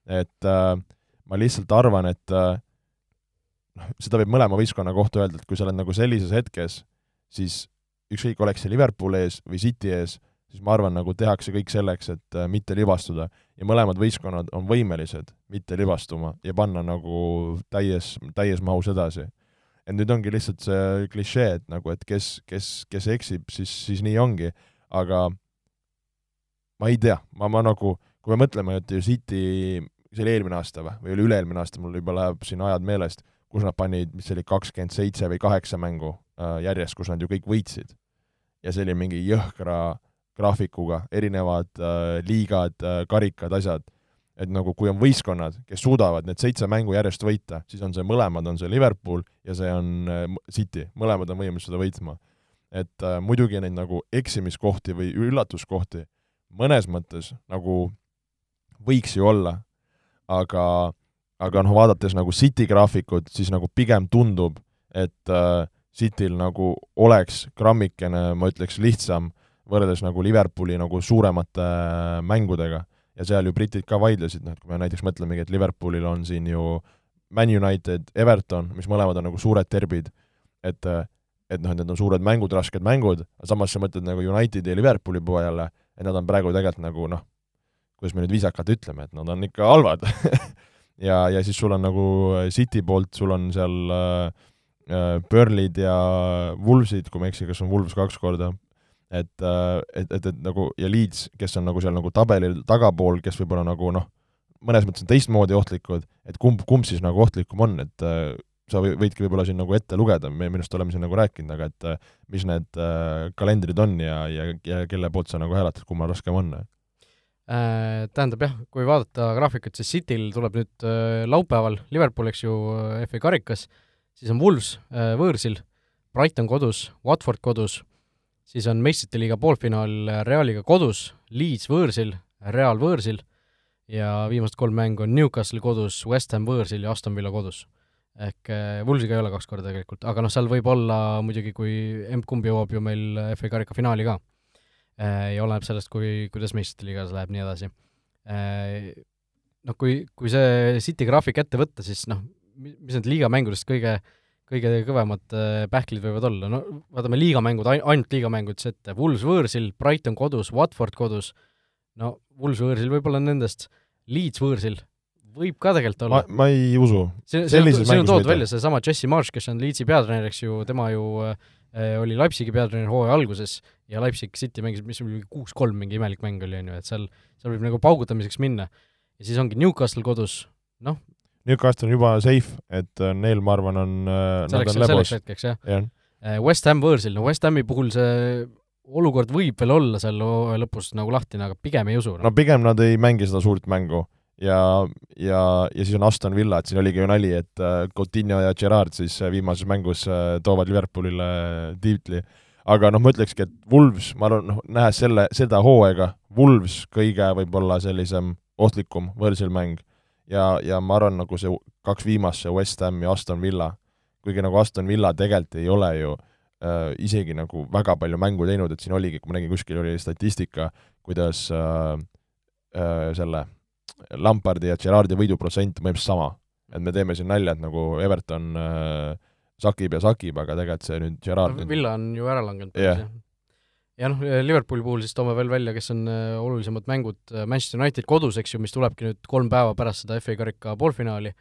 et äh, ma lihtsalt arvan, et äh, noh, seda võib mõlema võistkonna kohta öelda, et kui sa oled nagu sellises hetkes, siis ükskõik, oleks see Liverpool ees või City ees, siis ma arvan, nagu tehakse kõik selleks, et äh, mitte libastuda. ja mõlemad võistkonnad on võimelised mitte libastuma ja panna nagu täies, täies mahus edasi. et nüüd ongi lihtsalt see klišee, et nagu, et kes, kes, kes eksib, siis, siis nii ongi, aga ma ei tea, ma, ma nagu, kui me mõtleme, et ju City, see oli eelmine aasta või, või oli üle-eelmine aasta, mul juba läheb siin ajad meelest, kus nad panid, mis see oli, kakskümmend seitse või kaheksa mängu äh, järjest, kus nad ju kõik võitsid. ja see oli mingi jõhkra graafikuga, erinevad äh, liigad äh,, karikad, asjad, et nagu kui on võistkonnad, kes suudavad need seitse mängu järjest võita, siis on see mõlemad, on see Liverpool ja see on äh, City, mõlemad on võimelised seda võitma. et äh, muidugi neid nagu eksimiskohti või üllatuskohti mõnes mõttes nagu võiks ju olla, aga aga noh, vaadates nagu City graafikut, siis nagu pigem tundub, et äh, Cityl nagu oleks grammikene, ma ütleks, lihtsam võrreldes nagu Liverpooli nagu suuremate äh, mängudega. ja seal ju britid ka vaidlesid, noh et kui me näiteks mõtlemegi, et Liverpoolil on siin ju Man United, Everton, mis mõlemad on nagu suured derbid, et äh, et noh, et need on suured mängud, rasked mängud, samas sa mõtled nagu Unitedi ja Liverpooli poolele, et nad on praegu tegelikult nagu noh, kuidas me nüüd viisakalt ütleme, et nad on ikka halvad ja, ja siis sul on nagu City poolt, sul on seal äh, äh Burnley'd ja Wolvesid, kui ma ei eksi, kas on Wolves kaks korda, et, äh, et, et, et nagu ja Leeds, kes on nagu seal nagu tabelil tagapool, kes võib-olla nagu noh, mõnes mõttes on teistmoodi ohtlikud, et kumb, kumb siis nagu ohtlikum on, et äh, sa võidki võib-olla siin nagu ette lugeda, me minu arust oleme siin nagu rääkinud, aga et äh, mis need äh, kalendrid on ja, ja, ja kelle poolt sa nagu hääletad, kummal raskem on? Äh, tähendab jah, kui vaadata graafikut, siis Cityl tuleb nüüd äh, laupäeval Liverpool, eks ju, FA karikas, siis on Wolves võõrsil, Brighton kodus, Watford kodus, siis on meistrite liiga poolfinaal Realiga kodus, Leeds võõrsil, Real võõrsil ja viimased kolm mängu on Newcastle kodus, West Ham võõrsil ja Aston Villa kodus. ehk Wolvesiga ei ole kaks korda tegelikult, aga noh, seal võib olla muidugi, kui emb-kumb jõuab ju meil FA karika finaali ka Äh, ja oleneb sellest, kui, kuidas meistrite liigas läheb, nii edasi. Äh, noh, kui, kui see City graafik ette võtta, siis noh, mis need liigamängudest kõige, kõige kõvemad äh, pähklid võivad olla, no vaatame liigamängud, ainult liigamängud ette, Wools võõrsil, Brighton kodus, Watford kodus, no Wools võõrsil võib-olla nendest, Leeds võõrsil, võib ka tegelikult olla. ma ei usu. siin on toodud välja seesama Jesse Marsh, kes on Leedsi peatreener, eks ju, tema ju Äh, oli Leipzigi peatreener hooaja alguses ja Leipzig City mängis, mis oli kuus-kolm, mingi imelik mäng oli, on ju, et seal, seal võib nagu paugutamiseks minna. ja siis ongi Newcastle kodus, noh. Newcastle on juba safe, et äh, neil, ma arvan, on äh, selleks, selleks hetkeks, jah ja. ja.. West Ham võõrsil, no West Hami puhul see olukord võib veel olla seal lõpus nagu lahtine, aga pigem ei usu no.. no pigem nad ei mängi seda suurt mängu ja, ja, ja siis on Aston Villa, et siin oligi ju nali, et äh, Coutinho ja Gerard siis äh, viimases mängus äh, toovad Liverpoolile tiitli. aga noh, ma ütlekski, et Wolves, ma arvan, noh, nähes selle, seda hooaega, Wolves kõige võib-olla sellisem ohtlikum võõrsil mäng. Ja, ja ma arvan, nagu see kaks viimast, see West Ham ja Aston Villa, kuigi nagu Aston Villa tegelikult ei ole ju äh, isegi nagu väga palju mängu teinud, et siin oligi, kui ma nägin, kuskil oli statistika, kuidas äh, äh, selle Lampardi ja Gerardi võiduprotsent põhimõtteliselt sama. et me teeme siin nalja, et nagu Everton äh, sakib ja sakib, aga tegelikult see nüüd Gerard no, Villa on ju ära langenud yeah.. Ja noh, Liverpooli puhul siis toome veel välja, kes on äh, olulisemad mängud, äh, Manchester United kodus, eks ju, mis tulebki nüüd kolm päeva pärast seda FA karika poolfinaali.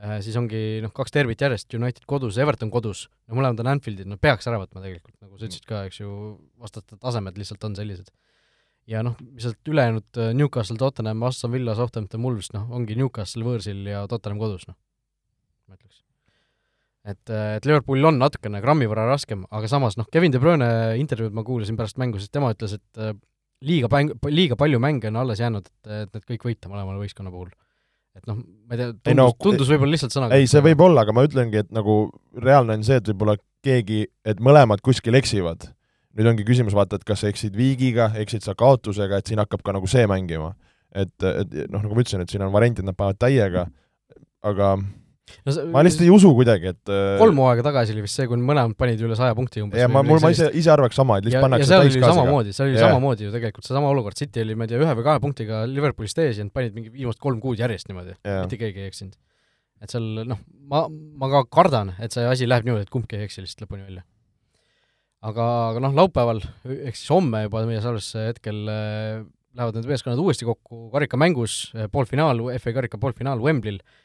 Äh,, siis ongi noh, kaks derbit järjest, United kodus, Everton kodus, no mõlemad on Anfieldid, no peaks ära võtma tegelikult, nagu sa ütlesid ka, eks ju, vastaste tasemed lihtsalt on sellised. Ja noh, sealt ülejäänud Newcastle, Tottenham, Aston Villa, Southampton, Wolves, noh, ongi Newcastle võõrsil ja Tottenham kodus, noh, ma ütleks. Et, et Liverpoolil on natukene grammi võrra raskem, aga samas noh, Kevin De Bruyne intervjuud ma kuulasin pärast mängu, siis tema ütles, et äh, liiga päng-, liiga palju mänge on alles jäänud, et, et need kõik võita mõlemale võistkonna puhul. et noh, ma ei tea, tundus, no, tundus võib-olla lihtsalt sõnaga ei, see võib olla, aga ma ütlengi, et nagu reaalne on see, et võib-olla keegi, et mõlemad kuskil eksivad nüüd ongi küsimus, vaata, et kas sa eksid viigiga, eksid sa kaotusega, et siin hakkab ka nagu see mängima. et, et noh, nagu ma ütlesin, et siin on variant, et nad panevad täiega, aga no, see, ma lihtsalt ei usu kuidagi, et äh, kolm hooaega tagasi oli vist see, kui mõlemad panid üle saja punkti umbes. ja ma, mul, ma ise, ise arvaks sama, et lihtsalt pannakse täiskaasega. samamoodi, seal oli ja. samamoodi ju tegelikult seesama olukord, City oli, ma ei tea, ühe või kahe punktiga Liverpoolist ees ja nad panid mingi viimased kolm kuud järjest niimoodi, mitte keegi ei eksinud. et seal noh, ma, ma ka kardan, et see asi läheb niimoodi, et kumbki ei eksi lihtsalt lõpuni välja aga, aga noh, laupäeval, ehk siis homme juba meie salvestuse hetkel äh, lähevad need meeskonnad uuesti kokku karikamängus, äh, poolfinaal, FA karika poolfinaal Wembley'l äh,.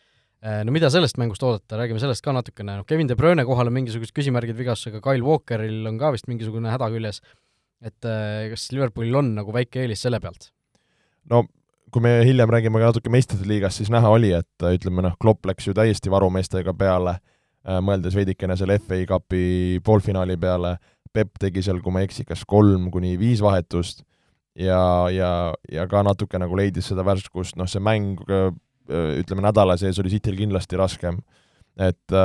No mida sellest mängust oodata, räägime sellest ka natukene, noh Kevin De Bruyne kohal on mingisugused küsimärgid vigastusega, Kyle Walkeril on ka vist mingisugune häda küljes, et äh, kas Liverpoolil on nagu väike eelis selle pealt? no kui me hiljem räägime ka natuke meistrite liigast, siis näha oli, et ütleme noh, Klopp läks ju täiesti varumeestega peale mõeldes veidikene selle FA Cupi poolfinaali peale, Pepp tegi seal, kui ma ei eksi, kas kolm kuni viis vahetust ja, ja, ja ka natuke nagu leidis seda värskust, noh see mäng ütleme, nädala sees oli Cityl kindlasti raskem. et,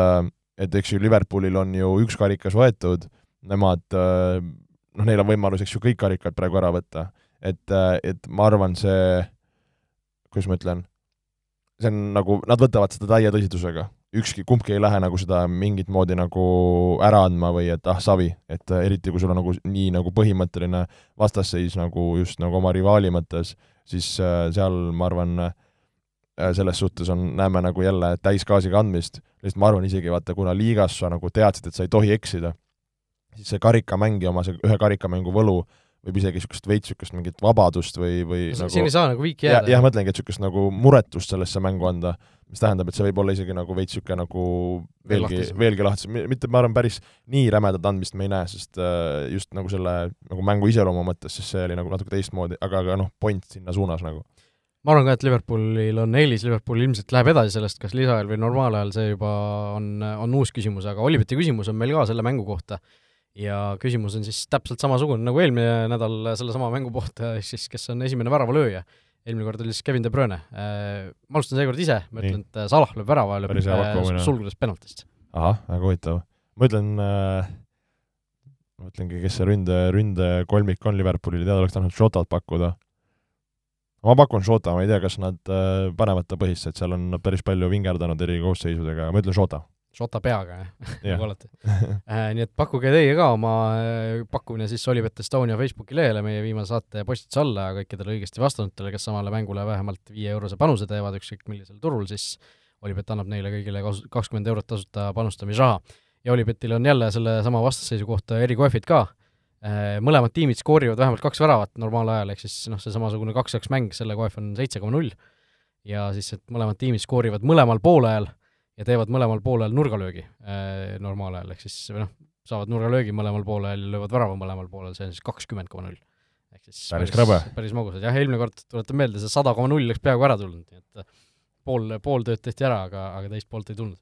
et eks ju Liverpoolil on ju üks karikas võetud, nemad noh, neil on võimalus, eks ju, kõik karikad praegu ära võtta. et, et ma arvan, see, kuidas ma ütlen, see on nagu, nad võtavad seda täie tõsidusega. ükski, kumbki ei lähe nagu seda mingit moodi nagu ära andma või et ah, savi, et eriti kui sul on nagu nii nagu põhimõtteline vastasseis nagu just nagu oma rivaali mõttes, siis seal ma arvan, selles suhtes on, näeme nagu jälle täisgaasiga andmist, lihtsalt ma arvan isegi vaata, kuna liigas sa nagu teadsid, et sa ei tohi eksida, siis see karikamäng ja oma see ühe karikamängu võlu võib isegi niisugust veits niisugust mingit vabadust või, või no, nagu siin ei saa nagu viiki jääda. jah, mõtlengi, et niisugust nagu muretust sellesse mängu anda, mis tähendab, et see võib olla isegi nagu veits niisugune nagu veelgi, veelgi lahtisem, mitte ma arvan, päris nii rämedat andmist me ei näe, sest äh, just nagu selle nagu mängu iseloomu mõttes, siis see oli nagu natuke teistmoodi, aga, aga noh, point sinna suunas nagu ma arvan ka, et Liverpoolil on eelis, Liverpool ilmselt läheb edasi sellest, kas lisaajal või normaalajal, see juba on, on uus küsimus, aga Oliveti küsimus on meil ka selle mängu kohta ja küsimus on siis täpselt samasugune nagu eelmine nädal sellesama mängu kohta, siis kes on esimene väravalööja. eelmine kord oli siis Kevin De Bruyne. Äh, ma alustan seekord ise, ma ütlen, et Salah lööb värava ja lööb äh, sulgudes penaltist. ahah, väga huvitav. ma ütlen äh, ma mõtlengi, kes see ründe, ründekolmik on Liverpoolil, teada oleks tahtnud Shotat pakkuda. Ma pakun Shota, ma ei tea, kas nad äh, panevad ta põhisse, et seal on päris palju vingerdanud eri koosseisudega, ma ütlen Shota Šota peaga, nagu alati äh,. Nii et pakkuge teie ka oma äh, pakkumine siis Olipet Estonia Facebooki lehele meie viimase saate postituse alla ja kõikidele õigesti vastanutele, kes samale mängule vähemalt viie-eurose panuse teevad, ükskõik millisel turul, siis Olipet annab neile kõigile kakskümmend eurot tasuta panustamisraha. ja Olipetil on jälle sellesama vastasseisu kohta erikoefid ka mõlemad tiimid skoorivad vähemalt kaks väravat normaalajal, ehk siis noh, see samasugune kaks-kaks mäng, selle koef on seitse koma null, ja siis, et mõlemad tiimid skoorivad mõlemal poolajal ja teevad mõlemal poolel nurgalöögi äh, normaalajal, ehk siis või noh, saavad nurgalöögi mõlemal poolel ja löövad värava mõlemal poolel, see on siis kakskümmend koma null. ehk siis päris krõbe. päris magusad, jah, eelmine kord, tuletan meelde, see sada koma null oleks peaaegu ära tulnud, nii et äh, pool, pool tööd tehti ära, aga, aga teist poolt ei tulnud.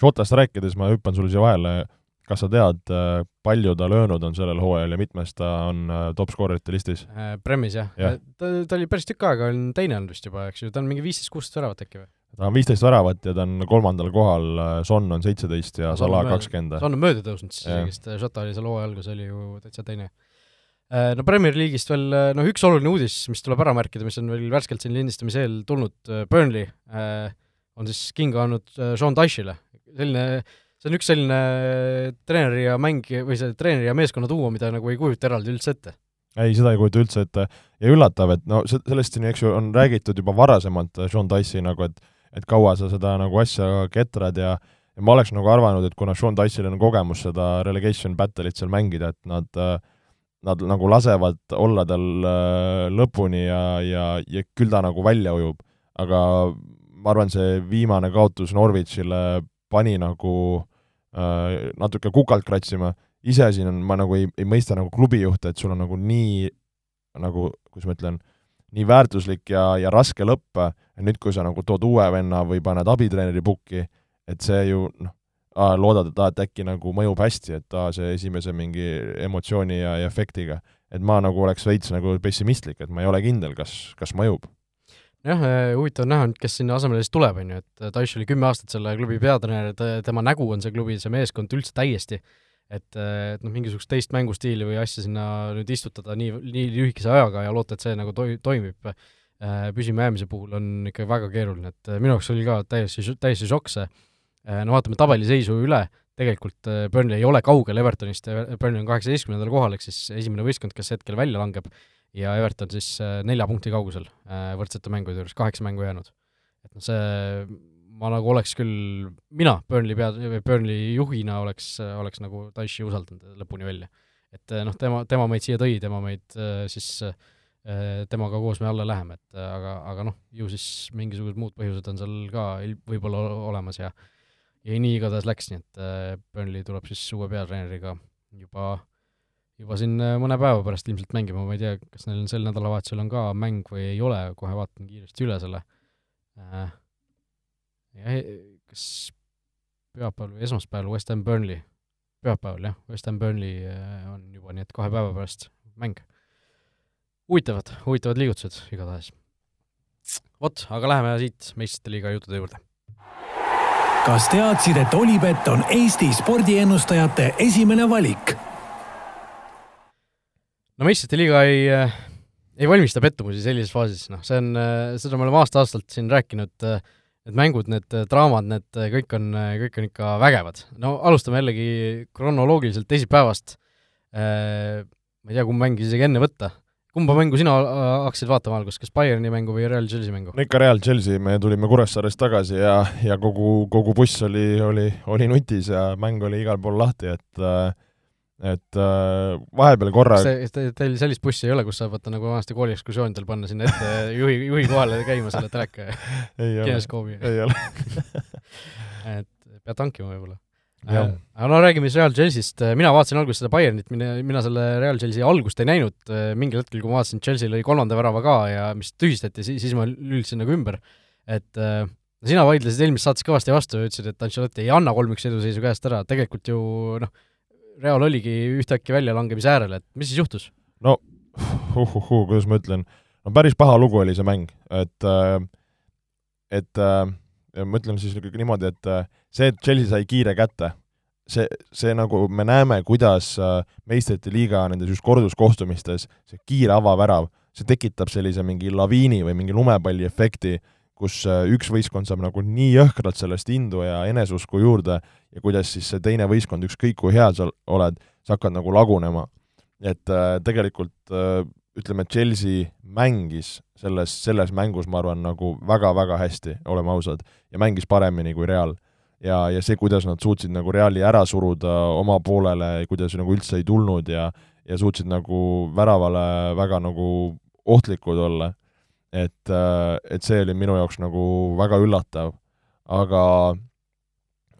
Šotast rääkides ma hüppan sulle siia vahele, kas sa tead, äh, palju ta löönud on sellel hooajal ja mitmes ta on top skoorerite listis? Premis jah ja., ta, ta oli päris tükk aega, on teine olnud vist juba, eks ju, ta on mingi viisteist-kuusteist väravat äkki või? ta on viisteist väravat ja ta on kolmandal kohal, Son on seitseteist ja Salah kakskümmend. Son on mööda tõusnud siis isegi, sest Jota oli seal hooaja alguses oli ju täitsa teine. Äh, no Premier League'ist veel noh, üks oluline uudis, mis tuleb ära märkida, mis on veel värskelt siin lindistamise eel tulnud, äh, Burnley äh, on siis kinga andnud Sean Dyche'ile. selline, see on üks selline treeneri ja mäng või see treeneri ja meeskonna duo, mida nagu ei kujuta eraldi üldse ette ei, seda ei kujuta üldse ette ja üllatav, et no sellest siin, eks ju, on räägitud juba varasemalt Sean Dyche'i nagu, et et kaua sa seda nagu asja ketrad ja ja ma oleks nagu arvanud, et kuna Sean Dyche'il on kogemus seda relegation battle'it seal mängida, et nad nad nagu lasevad olla tal äh, lõpuni ja, ja, ja küll ta nagu välja ujub. aga ma arvan, see viimane kaotus Norwichile pani nagu äh, natuke kukalt kratsima, iseasi on, ma nagu ei, ei mõista nagu klubijuhte, et sul on nagu nii nagu, kuidas ma ütlen, nii väärtuslik ja, ja raske lõpp, nüüd, kui sa nagu tood uue venna või paned abitreeneri pukki, et see ju noh, loodad, et aa, et äkki nagu mõjub hästi, et aa, see esimese mingi emotsiooni ja, ja efektiga. et ma nagu oleks veits nagu pessimistlik, et ma ei ole kindel, kas, kas mõjub. Jah, äh, huvitav on näha nüüd, kes sinna asemele siis tuleb, on ju, et Taish oli kümme aastat selle klubi peatreener, tema nägu on see klubi, see meeskond üldse täiesti. Et, et noh, mingisugust teist mängustiili või asja sinna nüüd istutada nii, nii lühikese ajaga ja loota, et see nagu toi-, toimib püsimajäämise puhul on ikka väga keeruline, et minu jaoks oli ka täiesti, täiesti šokk see, no vaatame tabeliseisu üle, tegelikult Burnley ei ole kaugel Evertonist, Burnley on kaheksateistkümnendal kohal, ehk siis esimene võistkond, kes hetkel välja langeb, ja Everton siis nelja punkti kaugusel võrdsete mängude juures, kaheksa mängu jäänud. et noh, see ma nagu oleks küll, mina Burnley pea, Burnley juhina oleks, oleks nagu Taishi usaldanud lõpuni välja. et noh, tema, tema meid siia tõi, tema meid siis, temaga koos me alla läheme, et aga, aga noh, ju siis mingisugused muud põhjused on seal ka võib-olla olemas ja ja nii igatahes läks, nii et Burnley tuleb siis uue peatreeneriga juba, juba siin mõne päeva pärast ilmselt mängima, ma ei tea, kas neil sel nädalavahetusel on ka mäng või ei ole, kohe vaatan kiiresti üle selle äh, jah, kas pühapäeval või esmaspäeval West Ham Burnley, pühapäeval jah, West Ham Burnley äh, on juba, nii et kahe päeva pärast mäng. huvitavad, huvitavad liigutused igatahes. vot, aga läheme siit meistrite liiga juttude juurde. kas teadsid, et Olipet on Eesti spordiennustajate esimene valik? No meistrite liiga ei äh, ei valmista pettumusi sellises faasis, noh, see on, seda me oleme aasta-aastalt siin rääkinud, need mängud, need draamad, need kõik on, kõik on ikka vägevad. no alustame jällegi kronoloogiliselt teisipäevast, ma ei tea, kumb mäng isegi enne võtta, kumba mängu sina hakkasid vaatama alguses, kas Bayerni mängu või Real Chelsea mängu? no ikka Real Chelsea, me tulime Kuressaarest tagasi ja, ja kogu, kogu buss oli, oli, oli nutis ja mäng oli igal pool lahti, et äh, et äh, vahepeal korra see, te, teil sellist bussi ei ole, kus saab vaata nagu vanasti kooliekskursioonidel panna sinna ette juhi, juhi kohale käima selle teleka ja kineskoobi? ei ole. Et pead hankima võib-olla. Äh, aga no räägime siis Real Chelsea'st, mina vaatasin alguses seda Bayernit, mina, mina selle Real Chelsea algust ei näinud, mingil hetkel, kui ma vaatasin, Chelsea lõi kolmanda värava ka ja mis tühistati, siis, siis ma lülitasin nagu ümber, et äh, sina vaidlesid eelmises saates kõvasti vastu ja ütlesid, et Ancelotti ei anna kolm-üks eduseisu käest ära, tegelikult ju noh, Real oligi ühtäkki väljalangemise äärel, et mis siis juhtus? no uh-uh-uh, kuidas ma ütlen, no päris paha lugu oli see mäng, et äh, et äh, ma ütlen siis niimoodi, et äh, see, et Chelsea sai kiire kätte, see, see nagu me näeme, kuidas meistrite liiga nendes just korduskohtumistes see kiire avavärav, see tekitab sellise mingi laviini või mingi lumepalli efekti, kus äh, üks võistkond saab nagu nii jõhkralt sellest indu ja eneseusku juurde ja kuidas siis see teine võistkond, ükskõik kui hea sa oled, sa hakkad nagu lagunema. et äh, tegelikult äh, ütleme, Chelsea mängis selles, selles mängus, ma arvan, nagu väga-väga hästi, oleme ausad, ja mängis paremini kui Real. ja, ja see, kuidas nad suutsid nagu Reali ära suruda oma poolele, kuidas nagu üldse ei tulnud ja ja suutsid nagu väravale väga nagu ohtlikud olla et, äh, et see oli minu jaoks nagu väga üllatav, aga,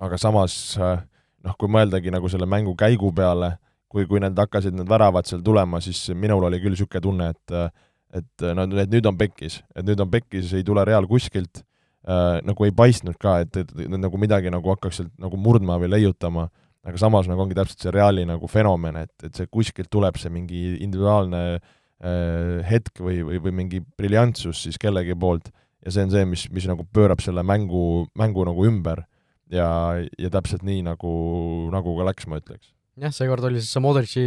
aga samas äh, noh, kui mõeldagi nagu selle mängu käigu peale, kui, kui need hakkasid need väravad seal tulema, siis minul oli küll niisugune tunne, et et no et nüüd on pekkis, et nüüd on pekkis, ei tule Real kuskilt. Äh,, nagu ei paistnud ka, et, et, et nagu midagi nagu hakkaks sealt nagu murdma või leiutama, aga samas nagu ongi täpselt see Reali nagu fenomen, et, et see kuskilt tuleb see mingi individuaalne äh, hetk või, või, või mingi briljantsus siis kellegi poolt ja see on see, mis, mis nagu pöörab selle mängu, mängu nagu ümber ja, ja täpselt nii, nagu, nagu ka läks, ma ütleks. jah, seekord oli siis see Modrici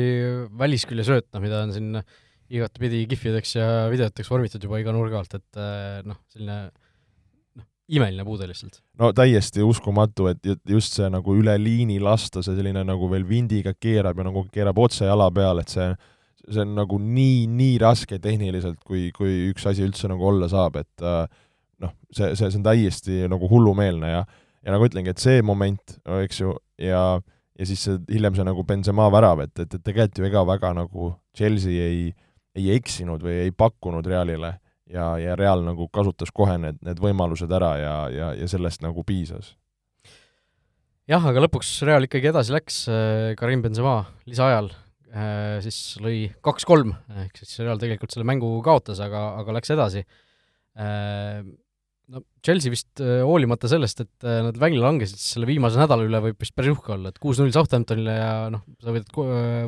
väliskülje sööt, noh, mida on siin igatepidi kihvideks ja videoteks vormitud juba iga nurga alt, et äh, noh, selline noh, imeline puude lihtsalt. no täiesti uskumatu, et just see nagu üle liini lasta, see selline nagu veel vindiga keerab ja nagu keerab otse jala peale, et see see on nagu nii, nii raske tehniliselt, kui, kui üks asi üldse nagu olla saab, et äh, noh, see, see, see on täiesti nagu hullumeelne ja ja nagu ütlengi, et see moment, eks ju, ja ja siis see, hiljem see nagu Benzema värav, et, et, et tegelikult ju ega väga nagu Chelsea ei, ei eksinud või ei pakkunud Realile ja, ja Real nagu kasutas kohe need, need võimalused ära ja, ja, ja sellest nagu piisas. jah, aga lõpuks Real ikkagi edasi läks, äh, Karim Benzema lisaajal siis lõi kaks-kolm, ehk siis Real tegelikult selle mängu kaotas, aga, aga läks edasi. Äh, no Chelsea vist äh, hoolimata sellest, et nad välja langesid, siis selle viimase nädala üle võib vist päris uhke olla, et kuus-null Southamptonile ja noh, sa võidad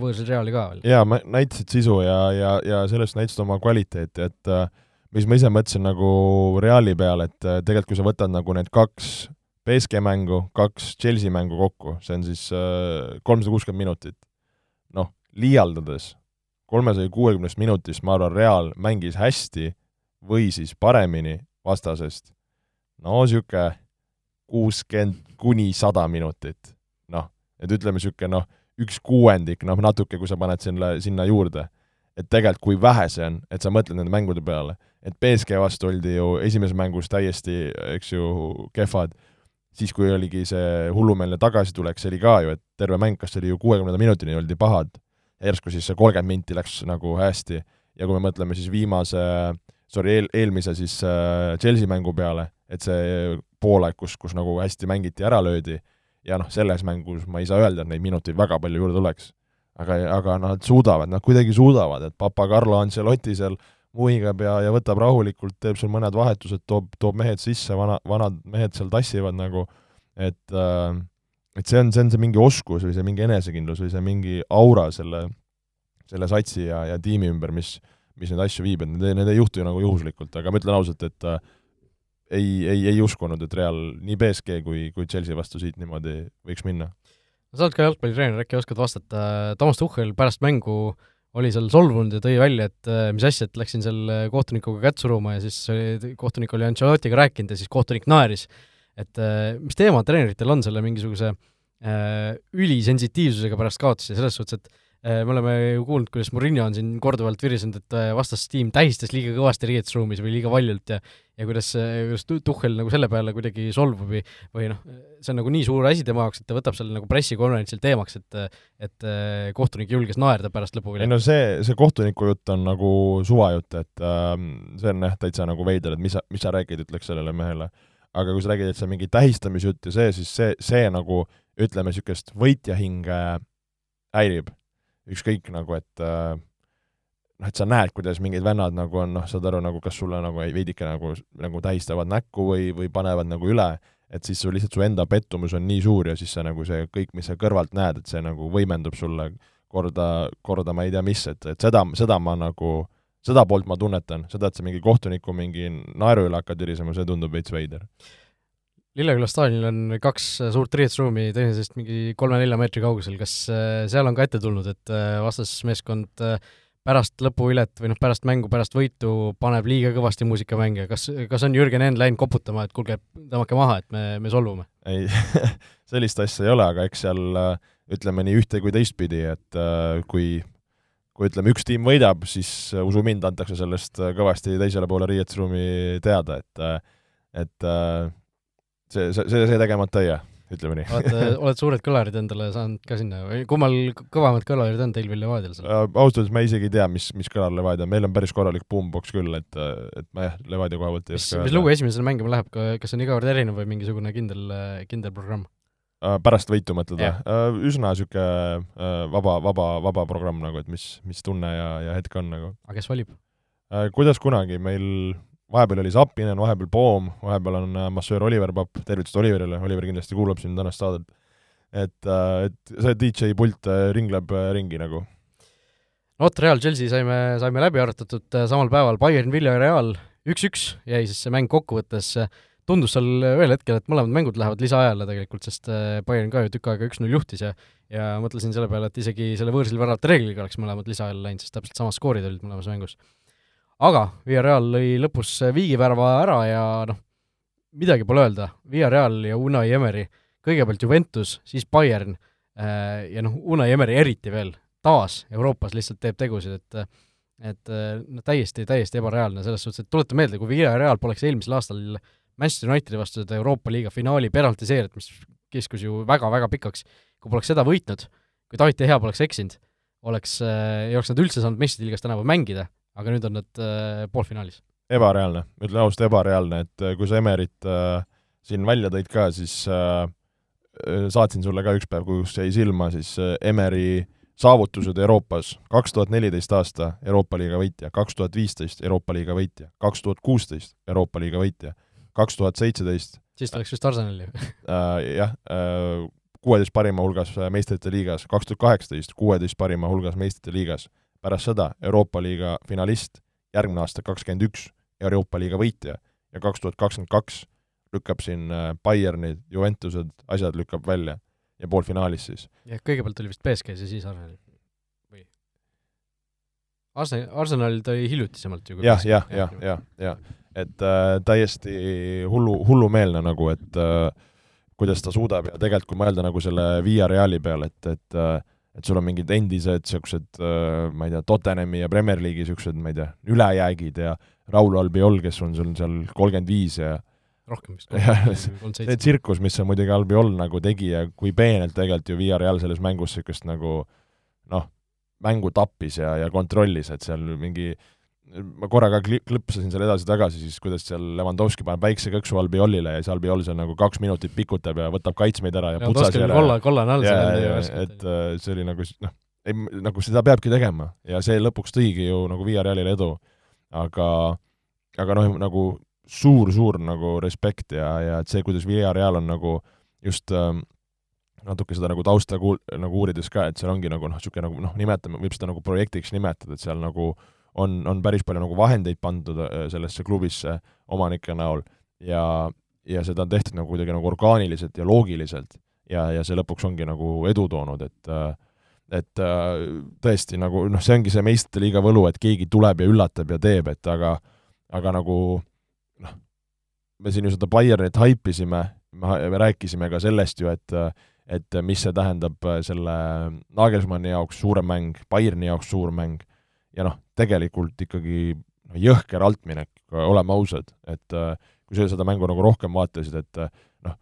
võõrsil Reali ka veel. jaa, näitasid sisu ja, ja, ja sellest näitasid oma kvaliteeti, et mis ma ise mõtlesin nagu Reali peale, et tegelikult kui sa võtad nagu need kaks BSG mängu, kaks Chelsea mängu kokku, see on siis kolmsada kuuskümmend minutit liialdades kolmesaja kuuekümnest minutist, ma arvan, Real mängis hästi või siis paremini vastasest, no niisugune kuuskümmend kuni sada minutit. noh, et ütleme niisugune noh, üks kuuendik, noh natuke, kui sa paned sinna, sinna juurde. et tegelikult kui vähe see on, et sa mõtled nende mängude peale, et BSG vastu oldi ju esimeses mängus täiesti, eks ju, kehvad, siis kui oligi see hullumeelne tagasitulek, see oli ka ju, et terve mäng, kas see oli ju kuuekümnenda minutini, oldi pahad järsku siis see kolmkümmend minti läks nagu hästi ja kui me mõtleme siis viimase, sorry, eel, eelmise siis äh, Chelsea mängu peale, et see poolaeg, kus, kus nagu hästi mängiti, ära löödi, ja noh, selles mängus ma ei saa öelda, et neid minuteid väga palju juurde tuleks. aga, aga nad suudavad, nad kuidagi suudavad, et Papa Carlo Ancelotti seal muhigab ja, ja võtab rahulikult, teeb seal mõned vahetused, toob, toob mehed sisse, vana, vanad mehed seal tassivad nagu, et äh, et see on, see on see mingi oskus või see mingi enesekindlus või see mingi aura selle, selle satsi ja, ja tiimi ümber, mis, mis neid asju viib, et need, need ei juhtu ju nagu juhuslikult, aga ma ütlen ausalt, et äh, ei, ei, ei uskunud, et Real nii BSG kui, kui Chelsea vastu siit niimoodi võiks minna. sa oled ka jalgpallitreener, äkki oskad vastata, Toomas Tuhhel pärast mängu oli seal solvunud ja tõi välja, et äh, mis asja, et läksin seal kohtunikuga kätt suruma ja siis oli, kohtunik oli Ancelottiga rääkinud ja siis kohtunik naeris et äh, mis teema treeneritel on selle mingisuguse äh, ülisensitiivsusega pärast kaotusi, selles suhtes, et äh, me oleme ju kuulnud, kuidas Murillo on siin korduvalt virisenud, et äh, vastastiim tähistas liiga kõvasti riietusruumis või liiga valjult ja ja kuidas, kuidas Tuhhel nagu selle peale kuidagi solvub või, või noh, see on nagu nii suur asi tema jaoks, et ta võtab selle nagu pressikonverentsil teemaks, et et äh, kohtunik julges naerda pärast lõpuvilja. ei no see, see kohtuniku jutt on nagu suvajutt, et äh, see on jah, täitsa nagu veider, et mis sa, mis sa räägid, ütleks sellele mehele aga kui sa räägid, et see on mingi tähistamisjutt ja see, siis see, see nagu ütleme, niisugust võitjahinge häirib. ükskõik nagu, et äh, noh, et sa näed, kuidas mingid vennad nagu on, noh, saad aru, nagu kas sulle nagu veidike nagu, nagu tähistavad näkku või, või panevad nagu üle, et siis sul lihtsalt su enda pettumus on nii suur ja siis see nagu see kõik, mis sa kõrvalt näed, et see nagu võimendub sulle korda, korda ma ei tea mis, et, et seda, seda ma nagu äh, seda poolt ma tunnetan, seda, et sa mingi kohtuniku mingi naeru üle hakkad virisema, see tundub veits veider. Lilleküla staadionil on kaks suurt riietusruumi teineteisest mingi kolme-nelja meetri kaugusel, kas äh, seal on ka ette tulnud, et äh, vastasmeeskond äh, pärast lõpuvilet või noh, pärast mängu, pärast võitu paneb liiga kõvasti muusika mänge, kas, kas on Jürgen Enn läinud koputama, et kuulge, tõmmake maha, et me, me solvume? ei sellist asja ei ole, aga eks seal ütleme nii ühte kui teistpidi, et kui kui ütleme, üks tiim võidab, siis äh, usu mind, antakse sellest äh, kõvasti teisele poole riietusruumi teada, et äh, et see, see, see, see tegemata ei jää, ütleme nii. oled, oled suured kõlarid endale saanud ka sinna või kummal kõvemad kõlarid on teil veel Levadial seal? ausalt öeldes ma isegi ei tea, mis, mis kõlar Levadia on, meil on päris korralik boombox küll, et, et ma jah, Levadia koha pealt ei oska mis, mis lugu esimesele mängima läheb, kas on iga kord erinev või mingisugune kindel, kindel programm? Äh, pärast võitu mõtled või? Äh, üsna niisugune äh, vaba, vaba, vaba programm nagu, et mis, mis tunne ja, ja hetk on nagu. aga kes valib? kuidas kunagi, meil vahepeal oli Zappinen, vahepeal Poom, vahepeal on massöör Oliver Papp, tervitused Oliverile, Oliver kindlasti kuulab siin tänast saadet. et, et see DJ pult ringleb ringi nagu. vot, Real Chelsea saime, saime läbi arutatud samal päeval, Bayern Villarreal üks-üks jäi siis see mäng kokkuvõttes tundus seal ühel hetkel, et mõlemad mängud lähevad lisaajale tegelikult, sest äh, Bayern ka ju tükk aega üks-null juhtis ja ja mõtlesin selle peale, et isegi selle võõrsil väravate reegliga oleks mõlemad lisaajale läinud, sest täpselt samad skoorid olid mõlemas mängus. aga Villarreal lõi lõpus viigivärava ära ja noh, midagi pole öelda, Villarreal ja Unai Emeri, kõigepealt Juventus, siis Bayern äh, ja noh, Unai Emeri eriti veel, taas Euroopas lihtsalt teeb tegusid, et et noh, täiesti, täiesti ebareaalne selles suhtes, et tuleta meelde, kui Villarreal poleks eelmisel aastal Manchester Unitedi vastu seda Euroopa liiga finaali penaltiseeriat, mis kiskus ju väga-väga pikaks, kui poleks seda võitnud, kui David De Gea poleks eksinud, oleks äh,, ei oleks nad üldse saanud meistrite liigas tänavu mängida, aga nüüd on nad äh, poolfinaalis. ebareaalne, ütlen ausalt, ebareaalne, et äh, kui sa Emerit äh, siin välja tõid ka, siis äh, äh, saatsin sulle ka üks päev, kus jäi silma siis äh, Emeri saavutused Euroopas, kaks tuhat neliteist aasta Euroopa liiga võitja, kaks tuhat viisteist Euroopa liiga võitja, kaks tuhat kuusteist Euroopa liiga võitja kaks tuhat seitseteist. siis ta läks vist Arsenali äh, jah, äh, kuueteist parima hulgas äh, meistrite liigas, kaks tuhat kaheksateist kuueteist parima hulgas meistrite liigas, pärast seda Euroopa liiga finalist, järgmine aasta kakskümmend üks Euroopa liiga võitja ja kaks tuhat kakskümmend kaks lükkab siin Bayernid, Juventused, asjad lükkab välja ja poolfinaalis siis. jah, kõigepealt oli vist BSG-s ja siis Arsenal? Arsenal, Arsenal oli hiljutisemalt ju. jah, jah, jah, jah, jah et äh, täiesti hullu, hullumeelne nagu, et äh, kuidas ta suudab ja tegelikult kui mõelda nagu selle Via Reali peale, et, et äh, et sul on mingid endised niisugused äh,, ma ei tea, Tottenhami ja Premier League'i niisugused, ma ei tea, ülejäägid ja Raul Albiol, kes on sul seal kolmkümmend viis ja rohkem vist. see tsirkus, mis see muidugi Albiol nagu tegi ja kui peenelt tegelikult ju Via Real selles mängus niisugust nagu noh, mängu tappis ja, ja kontrollis, et seal mingi ma korra ka kli-, klõpsasin seal edasi-tagasi, siis kuidas seal Levandovski paneb väikse kõksu Albiolile ja siis Albiol seal nagu kaks minutit pikutab ja võtab kaitsmeid ära ja putsas jälle. kolla, kollane all seal. et äh, see oli nagu noh, ei nagu seda peabki tegema ja see lõpuks tõigi ju nagu Via Realile edu. aga, aga noh, nagu suur-suur nagu respekt ja, ja et see, kuidas Via Real on nagu just äh, natuke seda nagu tausta kuul-, nagu uurides ka, et seal ongi nagu noh, niisugune nagu noh, nimetame, võib seda nagu projektiks nimetada, et seal nagu on, on päris palju nagu vahendeid pandud äh, sellesse klubisse omanike näol. Ja, ja seda on tehtud nagu kuidagi nagu orgaaniliselt ja loogiliselt. Ja, ja see lõpuks ongi nagu edu toonud, et et tõesti nagu noh, see ongi see meistrite liiga võlu, et keegi tuleb ja üllatab ja teeb, et aga aga nagu noh, me siin ju seda Bayernit haipisime, me rääkisime ka sellest ju, et et mis see tähendab selle Nagelsmanni jaoks suurem mäng, Bayerni jaoks suur mäng, ja noh, tegelikult ikkagi noh, jõhker altminek, oleme ausad, et kui sa seda mängu nagu rohkem vaatasid, et noh,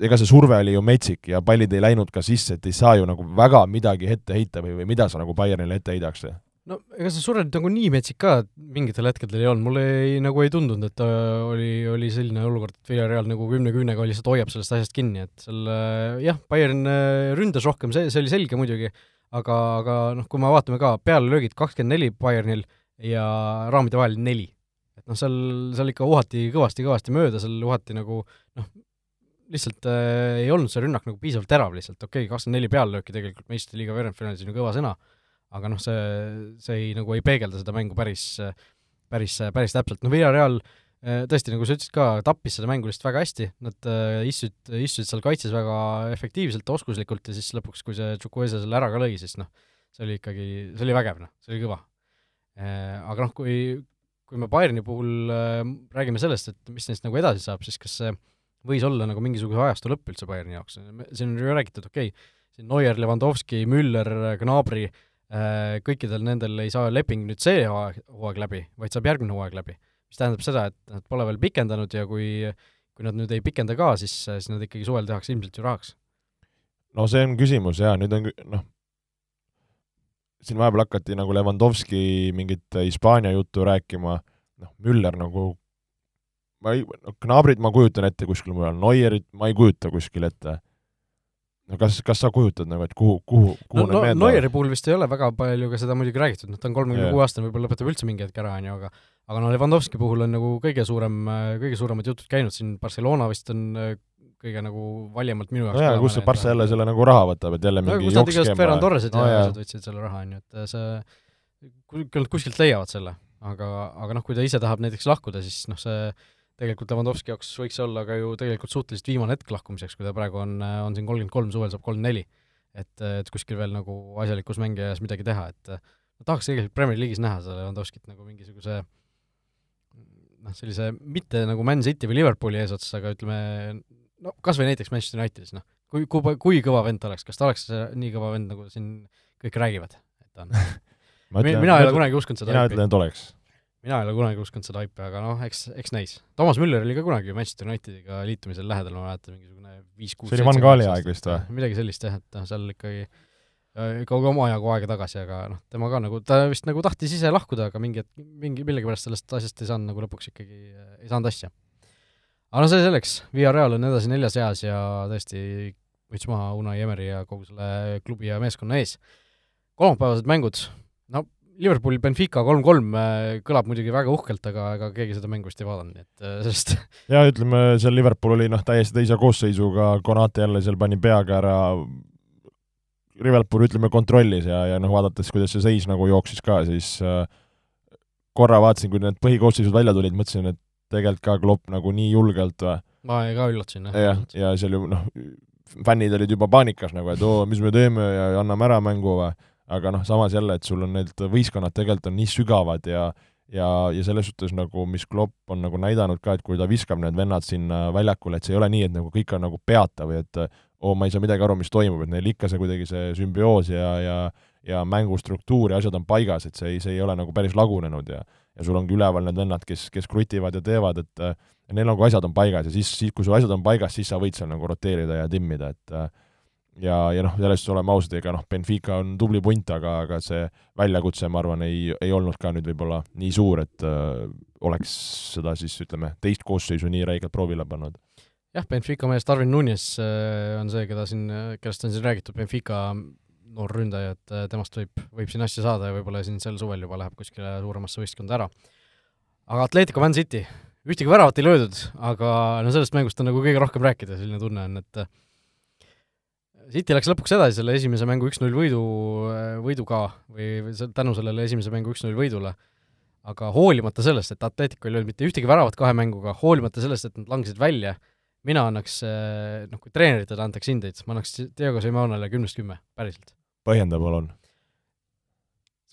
ega see surve oli ju metsik ja pallid ei läinud ka sisse, et ei saa ju nagu väga midagi ette heita või, või mida sa nagu Bayernile ette heidaks? No ega see surve nüüd nagu nii metsik ka mingitel hetkedel ei olnud, mulle ei, nagu ei tundunud, et äh, oli, oli selline olukord, et Villarreal nagu kümne küünega lihtsalt hoiab sellest asjast kinni, et seal äh, jah, Bayern äh, ründas rohkem, see, see oli selge muidugi, aga, aga noh, kui me vaatame ka, pealelöögid kakskümmend neli Bayernil ja raamide vahel neli. et noh, seal, seal ikka uhati kõvasti-kõvasti mööda, seal uhati nagu noh, lihtsalt äh, ei olnud see rünnak nagu piisavalt terav lihtsalt, okei okay,, kakskümmend neli peallööki tegelikult meistrite liiga veerandfinaalis on ju kõva sõna, aga noh, see, see ei, nagu ei peegelda seda mängu päris, päris, päris täpselt, no Villarreal eh, tõesti, nagu sa ütlesid ka, tappis seda mängu lihtsalt väga hästi, nad eh, istusid, istusid seal kaitses väga efektiivselt, oskuslikult ja siis lõpuks, kui see Chukwueze selle ära ka lõi, siis noh, see oli ikkagi, see oli vägev, noh, see oli kõva. Eh, aga noh, kui, kui me Bayerni puhul räägime sellest, et mis neist nagu edasi saab, siis kas see võis olla nagu mingisuguse ajastu lõpp üldse Bayerni jaoks, siin on ju räägitud, okei okay,, siin Neuer, Lewandowski, Müller, Gnabry, Äh, kõikidel nendel ei saa leping nüüd see hooaeg, hooaeg läbi, vaid saab järgmine hooaeg läbi. mis tähendab seda, et nad pole veel pikendanud ja kui, kui nad nüüd ei pikenda ka, siis, siis nad ikkagi suvel tehakse ilmselt ju rahaks. no see on küsimus jaa, nüüd on noh, siin vahepeal hakati nagu Levandovski mingit Hispaania juttu rääkima, noh, Müller nagu ma ei, no Gnabrit ma kujutan ette kuskil mujal, Neuerit ma ei kujuta kuskil ette no kas, kas sa kujutad nagu, et kuhu, kuhu, kuhu no, need no, Neueri puhul vist ei ole väga palju ka seda muidugi räägitud, noh ta on kolmekümne kuue aastane, võib-olla lõpetab üldse mingi hetk ära, on ju, aga aga no Levandovski puhul on nagu kõige suurem, kõige suuremad jutud käinud, siin Barcelona vist on äh, kõige nagu valjemalt minu jaoks no jaa, kust see Barca jälle selle nagu raha võtab, et jälle mingi no, kust nad igast Ferran Torresed no, ja asjad võtsid selle raha, on ju, et see, küll nad kuskilt leiavad selle, aga, aga noh, kui ta ise tahab näiteks lahkuda, siis noh, see tegelikult Lewandowski jaoks võiks olla ka ju tegelikult suhteliselt viimane hetk lahkumiseks, kui ta praegu on, on siin kolmkümmend kolm, suvel saab kolmkümmend neli. et, et kuskil veel nagu asjalikus mängijas midagi teha, et ma tahaks tegelikult Premier League'is näha seda Lewandowskit nagu mingisuguse noh, sellise mitte nagu Man City või Liverpooli eesotsas, aga ütleme no kas või näiteks Manchester Unitedis, noh, kui, kui, kui kõva vend ta oleks, kas ta oleks nii kõva vend, nagu siin kõik räägivad, et ta on mina ei ole kunagi uskunud seda. mina ütlen, et oleks mina ei ole kunagi uskunud seda haipi, aga noh, eks, eks näis. Toomas Müller oli ka kunagi Manchester Unitediga liitumisel lähedal, ma mäletan, mingisugune viis-kuus see oli Van Gaali aeg vist või? midagi sellist jah, et noh, seal ikkagi ikka omajagu aega tagasi, aga noh, tema ka nagu, ta vist nagu tahtis ise lahkuda, aga mingi mingi, millegipärast sellest asjast ei saanud nagu lõpuks ikkagi, ei saanud asja. aga no see selleks, Villarreal on edasi neljas eas ja tõesti võttis maha Unai Emeri ja kogu selle klubi ja meeskonna ees. kolmapäevased mängud, Liverpool Benfica kolm-kolm äh, kõlab muidugi väga uhkelt, aga ega keegi seda mängu vist ei vaadanud, nii et äh, sellest jaa, ütleme, seal Liverpool oli noh, täiesti teise koosseisuga, Konate jälle seal pani peaga ära, Liverpool ütleme, kontrollis ja, ja noh, vaadates, kuidas see seis nagu jooksis ka, siis äh, korra vaatasin, kui need põhikoosseisud välja tulid, mõtlesin, et tegelikult ka Klopp nagu nii julgelt või? ma ka üllatasin, jah. jah, ja seal ju noh, fännid olid juba paanikas nagu, et oo, mis me teeme ja anname ära mängu või aga noh, samas jälle, et sul on need võistkonnad tegelikult on nii sügavad ja ja, ja selles suhtes nagu, mis Klopp on nagu näidanud ka, et kui ta viskab need vennad sinna väljakule, et see ei ole nii, et nagu kõik on nagu peata või et oo, ma ei saa midagi aru, mis toimub, et neil ikka see kuidagi see sümbioos ja, ja ja mängustruktuur ja asjad on paigas, et see ei, see ei ole nagu päris lagunenud ja ja sul ongi üleval need vennad, kes, kes krutivad ja teevad, et ja neil nagu asjad on paigas ja siis, siis kui su asjad on paigas, siis sa võid seal nagu roteerida ja timmida, et ja, ja noh, selles suhtes oleme ausad, ega noh, Benfica on tubli punt, aga, aga see väljakutse, ma arvan, ei, ei olnud ka nüüd võib-olla nii suur, et äh, oleks seda siis ütleme, teist koosseisu nii räigelt proovile pannud. jah, Benfica mees Darwin Nunes äh, on see, keda siin, kellest on siin räägitud, Benfica noor ründaja, et äh, temast võib, võib siin asja saada ja võib-olla siin sel suvel juba läheb kuskile suuremasse võistkonda ära. aga Atletico Man City, ühtegi väravat ei löödud, aga no sellest mängust on nagu kõige rohkem rääkida, selline tunne on, et City läks lõpuks edasi selle esimese mängu üks-null võidu, võiduga või, tänu sellele esimese mängu üks-null võidule, aga hoolimata sellest, et Atletico ei löönud mitte ühtegi väravat kahe mänguga, hoolimata sellest, et nad langesid välja, mina annaks, noh, kui treeneritele antaks hindeid, ma annaks Diego Simeonele kümnest kümme, päriselt. põhjenda palun.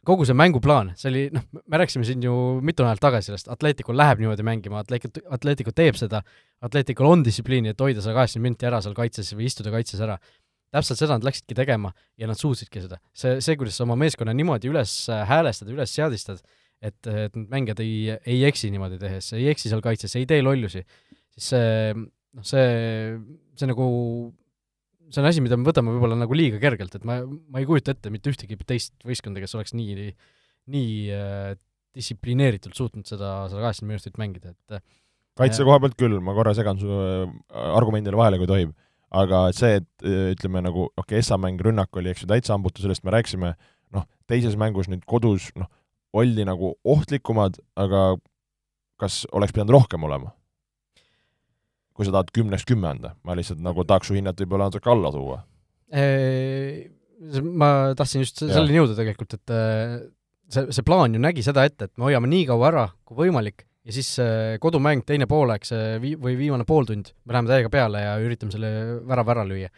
kogu see mänguplaan, see oli, noh, me rääkisime siin ju mitu nädalat tagasi sellest, Atletico läheb niimoodi mängima, Atletico, Atletico teeb seda, Atleticol on distsipliini, et hoida sada kaheksakümmend minti ära seal kaitses või istuda kaitses ära. Täpselt seda nad läksidki tegema ja nad suutsidki seda. see, see, kuidas sa oma meeskonna niimoodi üles häälestad, üles seadistad, et, et need mängijad ei, ei eksi niimoodi tehes, ei eksi seal kaitses, ei tee lollusi, siis see, noh, see, see nagu see on asi, mida me võtame võib-olla nagu liiga kergelt, et ma, ma ei kujuta ette mitte ühtegi teist võistkonda, kes oleks nii, nii äh, distsiplineeritult suutnud seda sada kaheksakümmend minutit mängida, et kaitse koha pealt küll, ma korra segan su äh, argumendile vahele, kui tohib, aga see, et äh, ütleme nagu, okei okay,, Essa mäng, rünnak oli, eks ju, täitsa hambutu, sellest me rääkisime, noh, teises mängus nüüd kodus, noh, oldi nagu ohtlikumad, aga kas oleks pidanud rohkem olema? kui sa tahad kümnest kümme anda, ma lihtsalt nagu tahaks su hinnat võib-olla natuke alla tuua. Ma tahtsin just selleni jõuda tegelikult, et äh, see, see plaan ju nägi seda ette, et me hoiame nii kaua ära kui võimalik ja siis kodumäng, teine poolaeg, see vii-, või viimane pooltund, me läheme täiega peale ja üritame selle värava ära lüüa.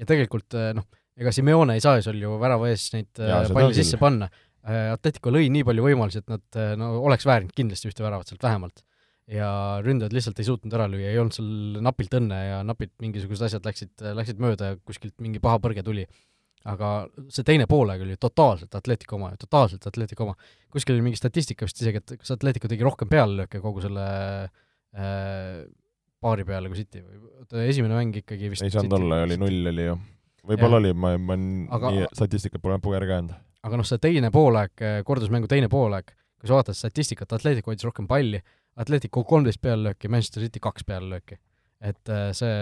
ja tegelikult noh, ega Simeone ei saa ju sul ju värava ees neid palle sisse panna. Atletico lõi nii palju võimalusi, et nad no oleks väärinud kindlasti ühte väravat sealt vähemalt ja ründajad lihtsalt ei suutnud ära lüüa, ei olnud seal napilt õnne ja napilt mingisugused asjad läksid, läksid mööda ja kuskilt mingi paha põrge tuli. Aga see teine poolaeg oli totaalselt Atletico oma, totaalselt Atletico oma. kuskil oli mingi statistika vist isegi, et kas Atletico tegi rohkem peallööke kogu selle äh, paari peale kui City või oota, esimene mäng ikkagi vist ei saanud olla, oli null oli ju. võib-olla oli, ma, ma aga, nii statistikat pole järge ajanud. aga noh, see teine poolaeg, kordusmängu teine poolaeg, kui sa vaatad statistikat, Atletico hoidis rohkem palli, Atletico kolmteist peallööki, Manchester City kaks peallööki. et see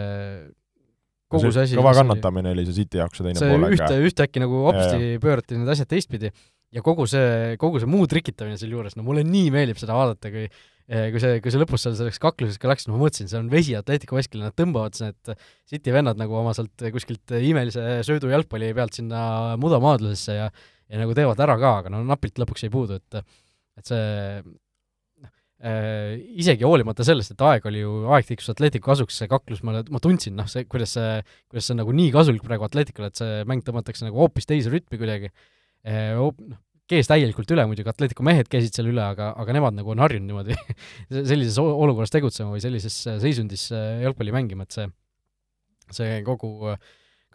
kogu see asi kõva kannatamine oli see City jaoks see teine pool, ühte, ühtäkki nagu hopsti pöörati need asjad teistpidi ja kogu see, kogu see muu trikitamine sealjuures, no mulle nii meeldib seda vaadata, kui kui see, kui see lõpus seal selleks kakluseks ka läks, no ma mõtlesin, see on vesi Atletico veskile, nad tõmbavad need City vennad nagu oma sealt kuskilt imelise söödu jalgpalli pealt sinna mudamaadlusesse ja ja nagu teevad ära ka, aga no napilt lõpuks ei puudu, et et see isegi hoolimata sellest, et aeg oli ju, aeg tiksus Atletico kasuks, see kaklus, ma, ma tundsin, noh, see, kuidas see, kuidas see on nagu nii kasulik praegu Atleticule, et see mäng tõmmatakse nagu hoopis teise rütmi kuidagi äh,, noh, kees täielikult üle muidugi, Atletico mehed käisid seal üle, aga, aga nemad nagu on harjunud niimoodi sellises olukorras tegutsema või sellises seisundis jalgpalli mängima, et see, see kogu,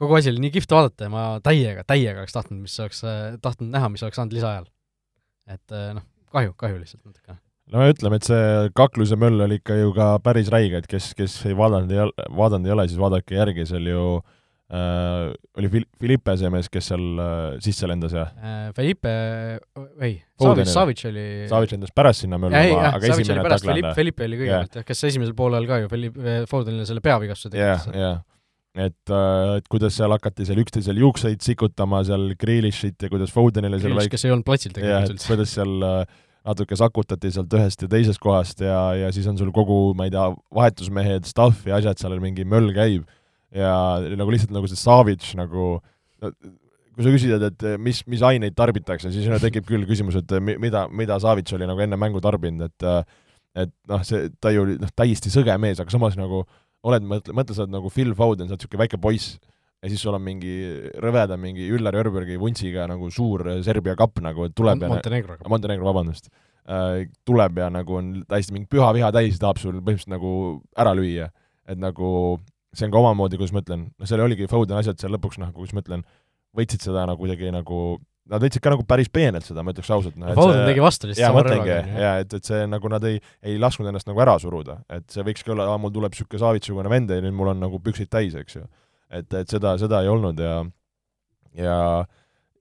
kogu asi oli nii kihvt vaadata ja ma täiega, täiega oleks tahtnud, mis oleks, tahtnud näha, mis oleks saanud lisaajal. et noh, kahju, kahju lihtsalt natukene no me ütleme, et see kakluse möll oli ikka ju ka päris räige, et kes, kes ei vaadanud ei ole, vaadanud ei ole, siis vaadake järgi, seal ju äh, oli Fil-, Filipe see mees, kes seal äh, sisse lendas ja äh, Felipe, ei, Savic, Savic oli Savic lendas pärast sinna möllu, aga Savic esimene pärast, Felipe, oli kõigepealt jah, kes esimesel poolel ka ju Felipe, Fodenile selle peavigastuse tegi jah, jah. Et, et kuidas seal hakati seal üksteisel juukseid sikutama, seal Grealishit ja kuidas Fodenile seal väike kes ei olnud platsil tegelikult üldse. kuidas seal äh, natuke sakutati sealt ühest ja teisest kohast ja, ja siis on sul kogu, ma ei tea, vahetusmehed, staff ja asjad, seal mingi möll käib. Ja nagu lihtsalt nagu see Savic nagu no, kui sa küsid, et mis, mis aineid tarbitakse, siis tekib küll küsimus, et mida, mida Savic oli nagu enne mängu tarbinud, et et noh, see, ta ju noh, täiesti sõge mees, aga samas nagu oled, mõtle, mõtle, sa oled nagu Phil Foden, sa oled niisugune väike poiss, ja siis sul on mingi rõveda mingi Üllar Jörbergi vuntsiga nagu suur Serbia kapp nagu tuleb Mon Montenegro kapp. Montenegro, vabandust äh,. tuleb ja nagu on täiesti mingi püha viha täis, tahab sul põhimõtteliselt nagu ära lüüa. et nagu see on ka omamoodi, kuidas ma ütlen, noh, seal oligi Foden asjad seal lõpuks noh, kuidas ma ütlen, võtsid seda nagu kuidagi nagu Nad võtsid ka nagu päris peenelt seda, ma ütleks ausalt no,. Foden tegi vastu lihtsalt sama rõõmaga. jaa, et, et see nagu nad ei, ei lasknud ennast nagu ära suruda, et see võikski olla, mul tuleb niisugune Savitsugune vend ja nüüd mul on nagu püksid täis, eks ju et, et seda, seda ei olnud ja ja,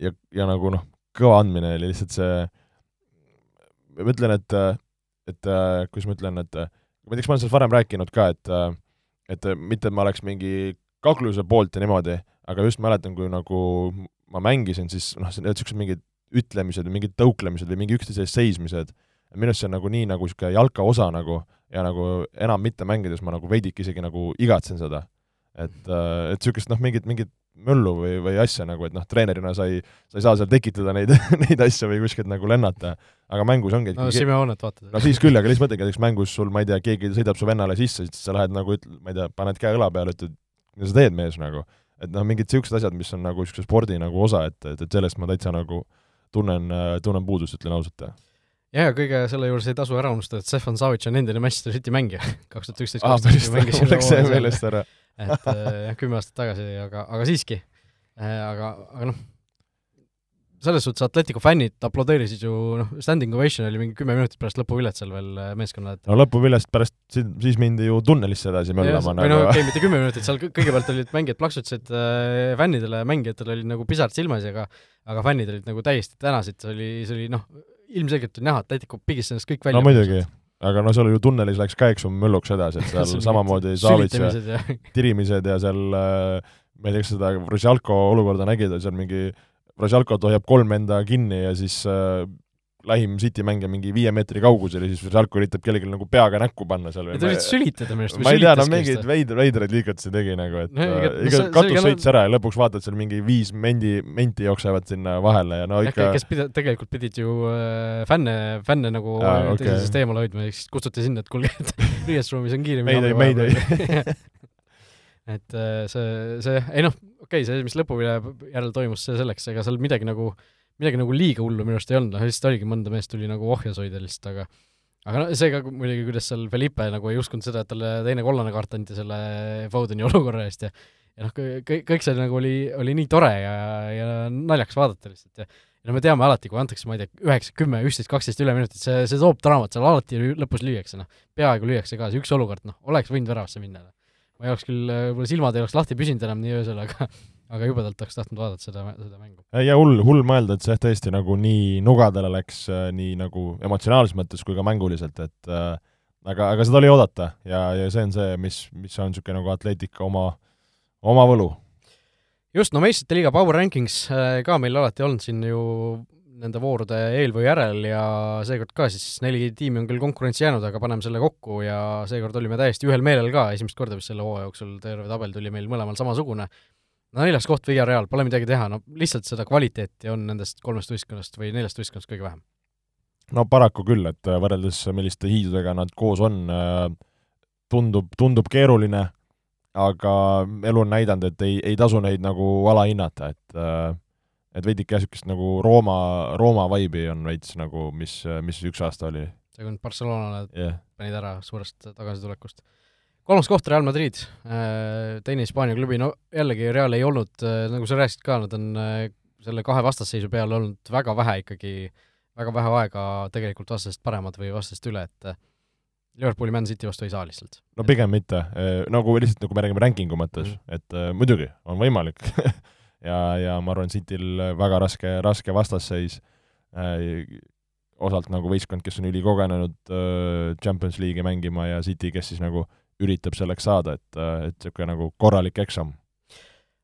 ja, ja nagu noh, kõva andmine oli lihtsalt see, ma ütlen, et, et kuidas ma ütlen, et ma ei tea, kas ma olen sellest varem rääkinud ka, et et mitte, et ma oleks mingi kakluse poolt ja niimoodi, aga just mäletan, kui nagu ma mängisin, siis noh, niisugused mingid ütlemised või mingid tõuklemised või mingi üksteise eest seismised, minu arust see on nagu nii nagu niisugune jalka osa nagu ja nagu enam mitte mängides ma nagu veidike isegi nagu igatsen seda et, äh, et niisugust noh, mingit, mingit möllu või, või asja nagu, et noh, treenerina sa ei, sa ei saa seal tekitada neid neid asju või kuskilt nagu lennata. aga mängus ongi no Simeonet vaatad. no siis küll, aga lihtsalt mõtlengi, näiteks mängus sul, ma ei tea, keegi sõidab su vennale sisse, siis sa lähed nagu, ma ei tea, paned käe õla peale, ütled, mida sa teed, mees, nagu. et noh, mingid niisugused asjad, mis on nagu niisuguse spordi nagu osa, et, et, et sellest ma täitsa nagu tunnen, tunnen puudust, ütlen ausalt ja, ja kõige selle juures ei tasu ära unustada, et Stefan Savic on endine Manchester City mängija, kaks tuhat üksteist, kaks tuhat üksteist mul läks see meelest ära. Et äh, jah, kümme aastat tagasi, aga, aga siiski, äh, aga, aga noh, selles suhtes Atletico fännid aplodeerisid ju, noh, standing ovation oli mingi kümme minutit pärast lõpuviljet seal veel äh, meeskonnal, et no lõpuviljest pärast, siis mindi ju tunnelisse edasi möllama nagu. või no okei okay,, mitte kümme minutit, seal kõigepealt olid mängijad plaksutasid äh, fännidele, mängijatel oli nagu pisarad silmas ja aga aga fännid olid nagu täiesti tänasid, see oli, see oli noh, ilmselgelt on näha, et Atletico pigistas ennast kõik välja. no muidugi, aga no seal ju tunnelis läks ka, eks ju, mölluks edasi, et seal samamoodi Savits ja, tirimised ja seal äh, ma ei tea, kas seda Vršjalko olukorda nägid, seal mingi Vršjalkot hoiab kolm enda kinni ja siis äh, lähim City mängija mingi viie meetri kaugusel ja siis Žalko üritab kellelegi nagu peaga näkku panna seal ta üritas sülitada minu arust ma ei tea, no mingeid veid-, veidraid liigutusi tegi nagu, et no, äh, iga no, katus sõits ära ja lõpuks vaatad seal mingi viis mendi, menti jooksevad sinna vahele ja no ikka kes pida-, tegelikult pidid ju äh, fänne, fänne nagu ah, okay. teisest eemale hoidma, siis kutsuti sinna, et kuulge, et riietusruumis on kiiremini meid ei, meid ei et äh, see, see, ei noh, okei okay,, see, mis lõpu järel toimus, see selleks, ega seal midagi nagu äh, midagi nagu liiga hullu minu arust ei olnud, noh lihtsalt oligi, mõnda meest tuli nagu ohjas hoida lihtsalt, aga aga no see ka muidugi, kuidas seal Felipe nagu ei uskunud seda, et talle teine kollane kaart anti selle Fodeni olukorra eest ja ja noh, kõik, kõik see nagu oli, oli nii tore ja, ja naljakas vaadata lihtsalt ja ja no me teame alati, kui antakse, ma ei tea, üheksa, kümme, üksteist, kaksteist üleminutit, see, see toob draamat, seal alati lõpus lüüakse, noh, peaaegu lüüakse ka, see üks olukord, noh, oleks võinud väravasse minna. ma ei oleks küll, võib-olla silmad ei oleks lahti püsinud enam nii öösel, aga aga jubedalt oleks tahtnud vaadata seda, seda mängu. ja hull, hull mõelda, et see tõesti nagu nii nugadele läks äh, nii nagu emotsionaalses mõttes kui ka mänguliselt, et äh, aga, aga seda oli oodata ja, ja see on see, mis, mis on niisugune nagu Atletica oma, oma võlu. just, no meistrite liiga Power Rankings äh, ka meil alati olnud siin ju nende voorude eel või järel ja seekord ka siis neli tiimi on küll konkurentsi jäänud, aga paneme selle kokku ja seekord olime täiesti ühel meelel ka, esimest korda vist selle hooaja jooksul terve tabel tuli meil mõlemal samasugune neljas koht Villarreal, pole midagi teha, no lihtsalt seda kvaliteeti on nendest kolmest võistkonnast või neljast võistkonnast kõige vähem. no paraku küll, et äh, võrreldes milliste hiidudega nad koos on, äh, tundub, tundub keeruline, aga elu on näidanud, et ei, ei tasu neid nagu alahinnata, et äh, et veidike niisugust nagu Rooma, Rooma vibe'i on veits nagu, mis, mis üks aasta oli. see, kui nad Barcelonale yeah. panid ära suurest tagasitulekust kolmas koht, Real Madrid, äh, teine Hispaania klubi, no jällegi Real ei olnud, äh, nagu sa rääkisid ka, nad on äh, selle kahe vastasseisu peal olnud väga vähe ikkagi, väga vähe aega tegelikult vastasest paremad või vastasest üle, et Liverpooli Man City vastu ei saa lihtsalt. no pigem mitte, nagu lihtsalt, nagu me räägime rankingu mõttes mm, -hmm. et muidugi, on võimalik ja, ja ma arvan, Cityl väga raske, raske vastasseis osalt nagu võistkond, kes on ülikogenenud Champions League'i mängima ja City, kes siis nagu üritab selleks saada, et, et niisugune nagu korralik eksam.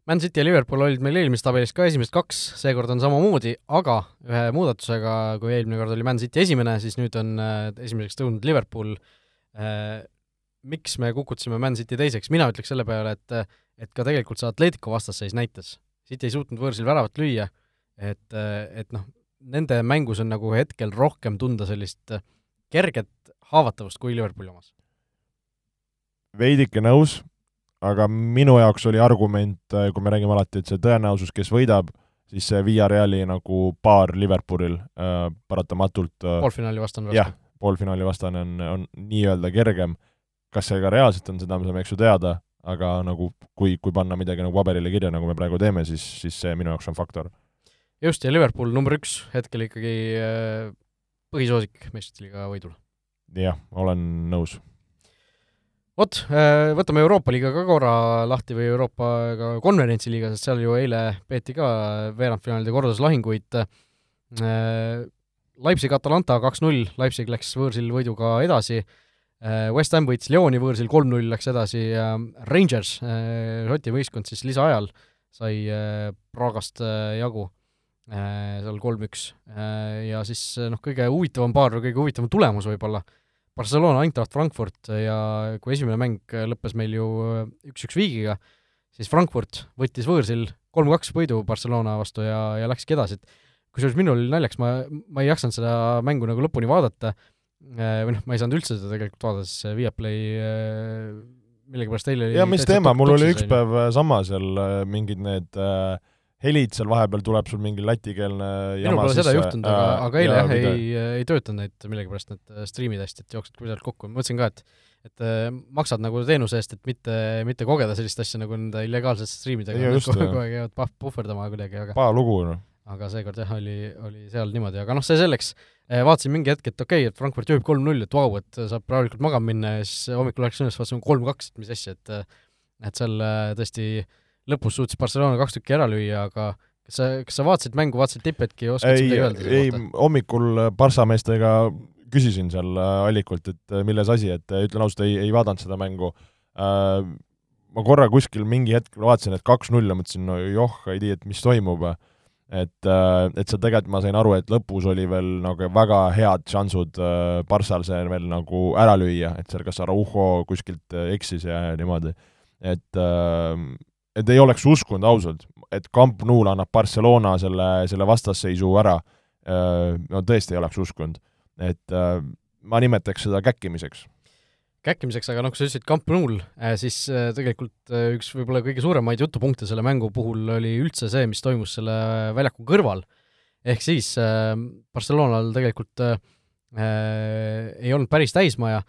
Man City ja Liverpool olid meil eelmises tabelis ka esimesed kaks, seekord on samamoodi, aga ühe muudatusega, kui eelmine kord oli Man City esimene, siis nüüd on äh, esimeseks tõusnud Liverpool äh,. miks me kukutasime Man City teiseks, mina ütleks selle peale, et et ka tegelikult see Atletico vastasseis näitas, City ei suutnud võõrsil väravat lüüa, et, et noh, nende mängus on nagu hetkel rohkem tunda sellist kerget haavatavust kui Liverpooli omas veidike nõus, aga minu jaoks oli argument, äh, kui me räägime alati, et see tõenäosus, kes võidab, siis see Villareali nagu paar Liverpoolil äh, paratamatult äh, poolfinaali vastane jah, poolfinaali vastane on, on nii-öelda kergem, kas see ka reaalselt on, seda me saame eks ju teada, aga nagu kui, kui panna midagi nagu paberile kirja, nagu me praegu teeme, siis, siis see minu jaoks on faktor. just, ja Liverpool number üks hetkel ikkagi äh, põhisoosik meistrite liiga võidul. jah, olen nõus vot, äh, võtame Euroopa liiga ka korra lahti või Euroopa ka konverentsiliiga, sest seal ju eile peeti ka veerandfinaalide korduslahinguid. Äh, Leipzig-Atalanta kaks-null, Leipzig läks võõrsil võiduga edasi, äh, West Ham võitis Lyoni võõrsil kolm-null, läks edasi Rangers, Šoti võistkond siis lisaajal sai Pragast jagu seal kolm-üks. Ja siis noh, kõige huvitavam paar kõige huvitavam tulemus võib-olla Barcelona, Eintracht Frankfurt ja kui esimene mäng lõppes meil ju üks-üks viigiga, siis Frankfurt võttis võõrsil kolm-kaks võidu Barcelona vastu ja, ja läkski edasi, et kusjuures minul oli naljaks, ma, ma ei jaksanud seda mängu nagu lõpuni vaadata, või noh, ma ei saanud üldse seda tegelikult vaadata, sest Viaplay millegipärast eile jaa, mis teema, mul oli üks päev sama seal mingid need äh, helid seal vahepeal, tuleb sul mingi lätikeelne minul pole seda juhtunud, aga, aga eile jah, ei, ei töötanud neid millegipärast, need äh, striimid hästi, et jooksid kuidagi kokku, ma mõtlesin ka, et et äh, maksad nagu teenuse eest, et mitte, mitte kogeda sellist asja nagu nende illegaalsete striimidega, kogu aeg jäävad puh-, puhverdama kuidagi, aga paha lugu, noh. aga seekord jah, oli, oli seal niimoodi, aga noh, see selleks, äh, vaatasin mingi hetk, et okei okay,, et Frankfurt juhib kolm-null, et vau, et saab rahulikult magama minna ja siis hommikul läks üles, vaatasin kolm-kaks, et mis asja, et et seal tõesti lõpus suutis Barcelona kaks tükki ära lüüa, aga kas sa, kas sa vaatasid mängu, vaatasid tipphetki ja oskad midagi öelda ei, hommikul Barca meestega küsisin seal äh, allikult, et äh, milles asi, et äh, ütlen ausalt, ei, ei vaadanud seda mängu. Ma korra kuskil mingi hetk vaatasin, et kaks-null ja mõtlesin, no joh, ei tea, et mis toimub. et, et seal tegelikult ma sain aru, et lõpus oli veel nagu väga head šansud Barssal see veel nagu ära lüüa, et seal kas Araujo kuskilt eksis ja niimoodi. et et ei oleks uskunud ausalt, et Camp Nou'l annab Barcelona selle, selle vastasseisu ära, no tõesti ei oleks uskunud. et ma nimetaks seda käkkimiseks. käkkimiseks, aga noh, kui sa ütlesid Camp Nou'l, siis tegelikult üks võib-olla kõige suuremaid jutupunkte selle mängu puhul oli üldse see, mis toimus selle väljaku kõrval. ehk siis Barcelonal tegelikult äh, ei olnud päris täismaja,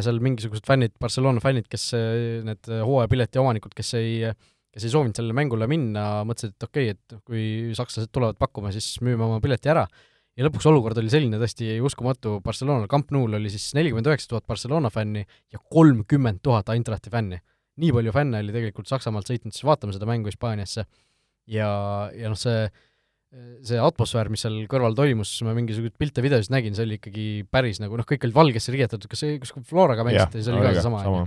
seal mingisugused fännid, Barcelona fännid, kes, need hooajapileti omanikud, kes ei äh, kes ei soovinud sellele mängule minna, mõtlesid, et okei okay,, et kui sakslased tulevad pakkuma, siis müüme oma pileti ära. ja lõpuks olukord oli selline tõesti uskumatu, Barcelonal Camp Nou'l oli siis nelikümmend üheksa tuhat Barcelona fänni ja kolmkümmend tuhat Eintrachti fänni. nii palju fänne oli tegelikult Saksamaalt sõitnud siis vaatama seda mängu Hispaaniasse ja, ja noh, see see atmosfäär, mis seal kõrval toimus, ma mingisuguseid pilte-videosid nägin, see oli ikkagi päris nagu noh, kõik olid valgesse riietatud, kas see, kus Floraga mängisite, see oli ka seesama, on ju?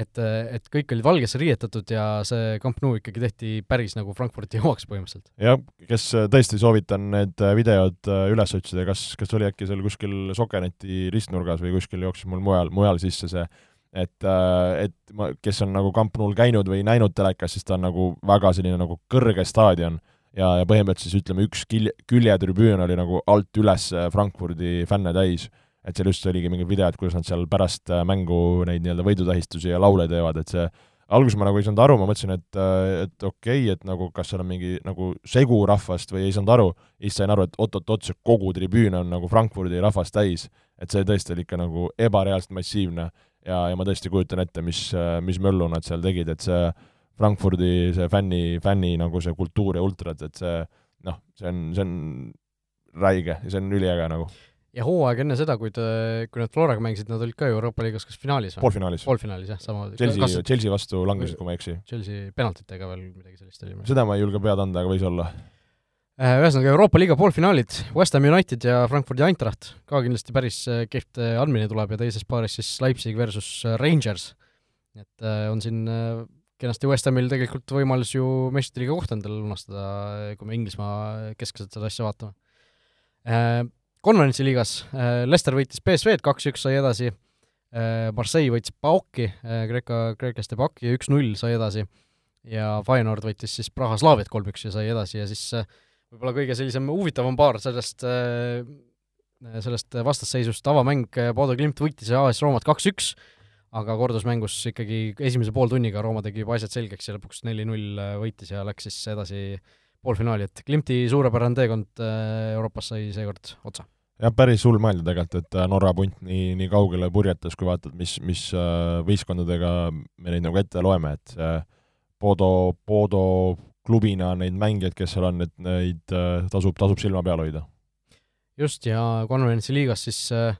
Et, et kõik olid valgesse riietatud ja see Camp Nou ikkagi tehti päris nagu Frankfurti omaks põhimõtteliselt. jah, kes äh, tõesti soovitan need äh, videod äh, üles otsida, kas, kas oli äkki seal kuskil Sokeneti ristnurgas või kuskil jooksis mul mujal, mujal sisse see, et, et ma, kes on nagu Camp Nou'l käinud või näinud telekas, siis ta on nagu väga selline nagu kõrge staadion ja, ja põhimõtteliselt siis ütleme, üks kil-, küljetribüün oli nagu alt üles Frankfurdi fänne täis et seal just oligi mingid videod, kuidas nad seal pärast äh, mängu neid nii-öelda võidutähistusi ja laule teevad, et see alguses ma nagu ei saanud aru, ma mõtlesin, et, äh, et okei okay,, et nagu kas seal on mingi nagu segu rahvast või ei saanud aru, siis sain aru, et oot-oot-oot, see kogu tribüün on nagu Frankfurdi rahvast täis. et see tõesti oli ikka nagu ebareaalselt massiivne. Ja, ja ma tõesti kujutan ette, mis, mis möllu nad seal tegid, et see Frankfurdi see fänni, fänni nagu see kultuur ja ultrad, et see noh, see on, see on räige ja see on üliäge nagu ja hooaeg enne seda, kui ta, kui nad Floraga mängisid, nad olid ka Euroopa liigas kas finaalis või? poolfinaalis. poolfinaalis, jah, sama Chelsea kas..., Chelsea vastu langesid, kui ma ei eksi. Chelsea penaltitega veel midagi sellist oli. seda ma ei julge pead anda, aga võis olla. Äh, ühesõnaga, Euroopa liiga poolfinaalid, West Ham United ja Frankfurdi Eintracht, ka kindlasti päris äh, kehvt äh, andmine tuleb ja teises paaris siis Leipzig versus Rangers. et on siin kenasti West Hamil tegelikult võimalus ju meistrite liiga kohta endale lunastada, kui me Inglismaa keskselt seda asja vaatame konverentsi liigas äh, Leicester võitis BSV-d kaks-üks, sai edasi, äh, Marseille võitis Paoki, äh, Kreeka, kreeklaste Paoki üks-null sai edasi. Ja Feyenoord võitis siis Praha Slaaviat kolm-üks ja sai edasi. Ja siis võib-olla kõige sellisem huvitavam paar sellest, sellest vastasseisust, avamäng, Bodo Klimt võitis AS Roomat kaks-üks, aga kordusmängus ikkagi esimese pooltunniga. Rooma tegi juba asjad selgeks ja lõpuks neli-null võitis ja läks siis edasi poolfinaali, et Klimti suurepärane teekond äh, Euroopas sai seekord otsa. jah, päris hull mõelda tegelikult, et äh, Norra punt nii, nii kaugele purjetas, kui vaatad, mis, mis äh, võistkondadega me neid nagu ette loeme, et Bodo, Bodo klubina neid mängijaid, kes seal on, et neid tasub, tasub silma peal hoida. just, ja konverentsi liigas siis äh,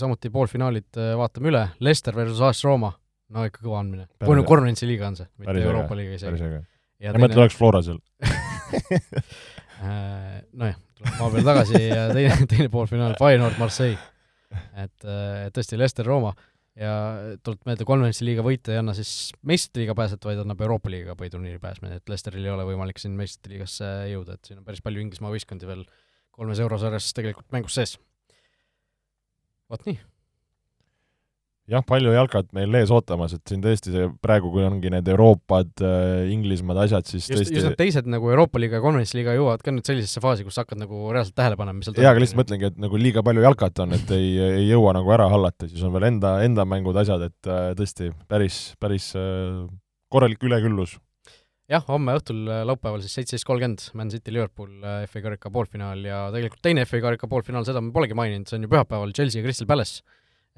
samuti poolfinaalid vaatame üle, Leicester versus AS Rooma, no ikka kõva andmine. konverentsi liiga on see, mitte Euroopa liiga isegi ja ma mõtlen, oleks Flora seal äh, nojah, tuleb maa peale tagasi ja teine, teine poolfinaal, Feyenoord, Marseille. et äh, tõesti, Leicester, Rooma ja tuleb meelde, konverentsi liiga võita ei anna siis meistrite liiga pääset, vaid annab Euroopa liiga põhiturniiri pääsmine, et Leicesteril ei ole võimalik siin meistrite liigasse jõuda, et siin on päris palju Inglismaa võistkondi veel kolmes eurosarjas tegelikult mängus sees. vot nii. Jah, palju jalkat meil ees ootamas, et siin tõesti see praegu, kui ongi need Euroopad, Inglismaad, asjad, siis just, tõesti just need teised nagu Euroopa liiga ja Conference liiga jõuavad ka nüüd sellisesse faasi, kus hakkad nagu reaalselt tähele panema, mis seal jaa, aga lihtsalt mõtlengi, et nagu liiga palju jalkat on, et ei, ei jõua nagu ära hallata, siis on veel enda, enda mängud, asjad, et äh, tõesti päris, päris äh, korralik üleküllus. jah, homme õhtul laupäeval siis seitseteist kolmkümmend Man City Liverpool FA karika poolfinaal ja tegelikult teine FA karika poolfinaal, seda me polegi maininud, see on ju pühapäeval Chelsea ja Crystal Palace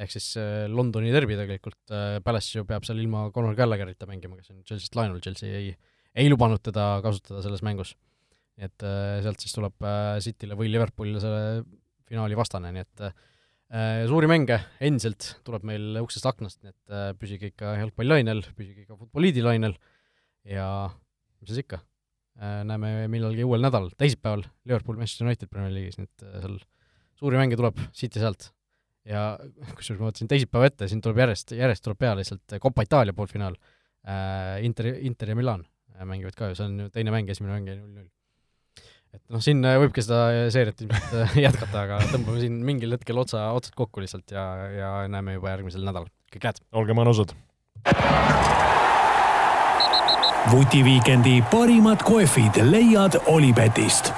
ehk siis äh, Londoni derbi tegelikult, äh, Palace ju peab seal ilma Conor Gallagherita mängima, kes on Chelsea't laenul, Chelsea ei, ei lubanud teda kasutada selles mängus. et äh, sealt siis tuleb Cityle või Liverpoolile see finaali vastane, nii et suuri mänge endiselt tuleb meil uksest aknast, nii et püsige ikka jalgpallilainel, püsige ikka futboliidilainel ja mis siis ikka, näeme millalgi uuel nädalal, teisipäeval Liverpool, Manchester United Premier League'is, nii et seal suuri mänge tuleb siit ja sealt ja kusjuures ma vaatasin teisipäeva ette, siin tuleb järjest, järjest tuleb peale lihtsalt Coppa Itaalia poolfinaal äh,, Inter, Inter ja Milan äh, mängivad ka ju, see on ju teine mäng, esimene mäng jäi null-null. et noh, siin äh, võibki seda seeriat ilmselt äh, jätkata, aga tõmbame siin mingil hetkel otsa, otsad kokku lihtsalt ja, ja näeme juba järgmisel nädalal. kõik head! olge mõnusad! vutiviikendi parimad kohvid leiad Olipetist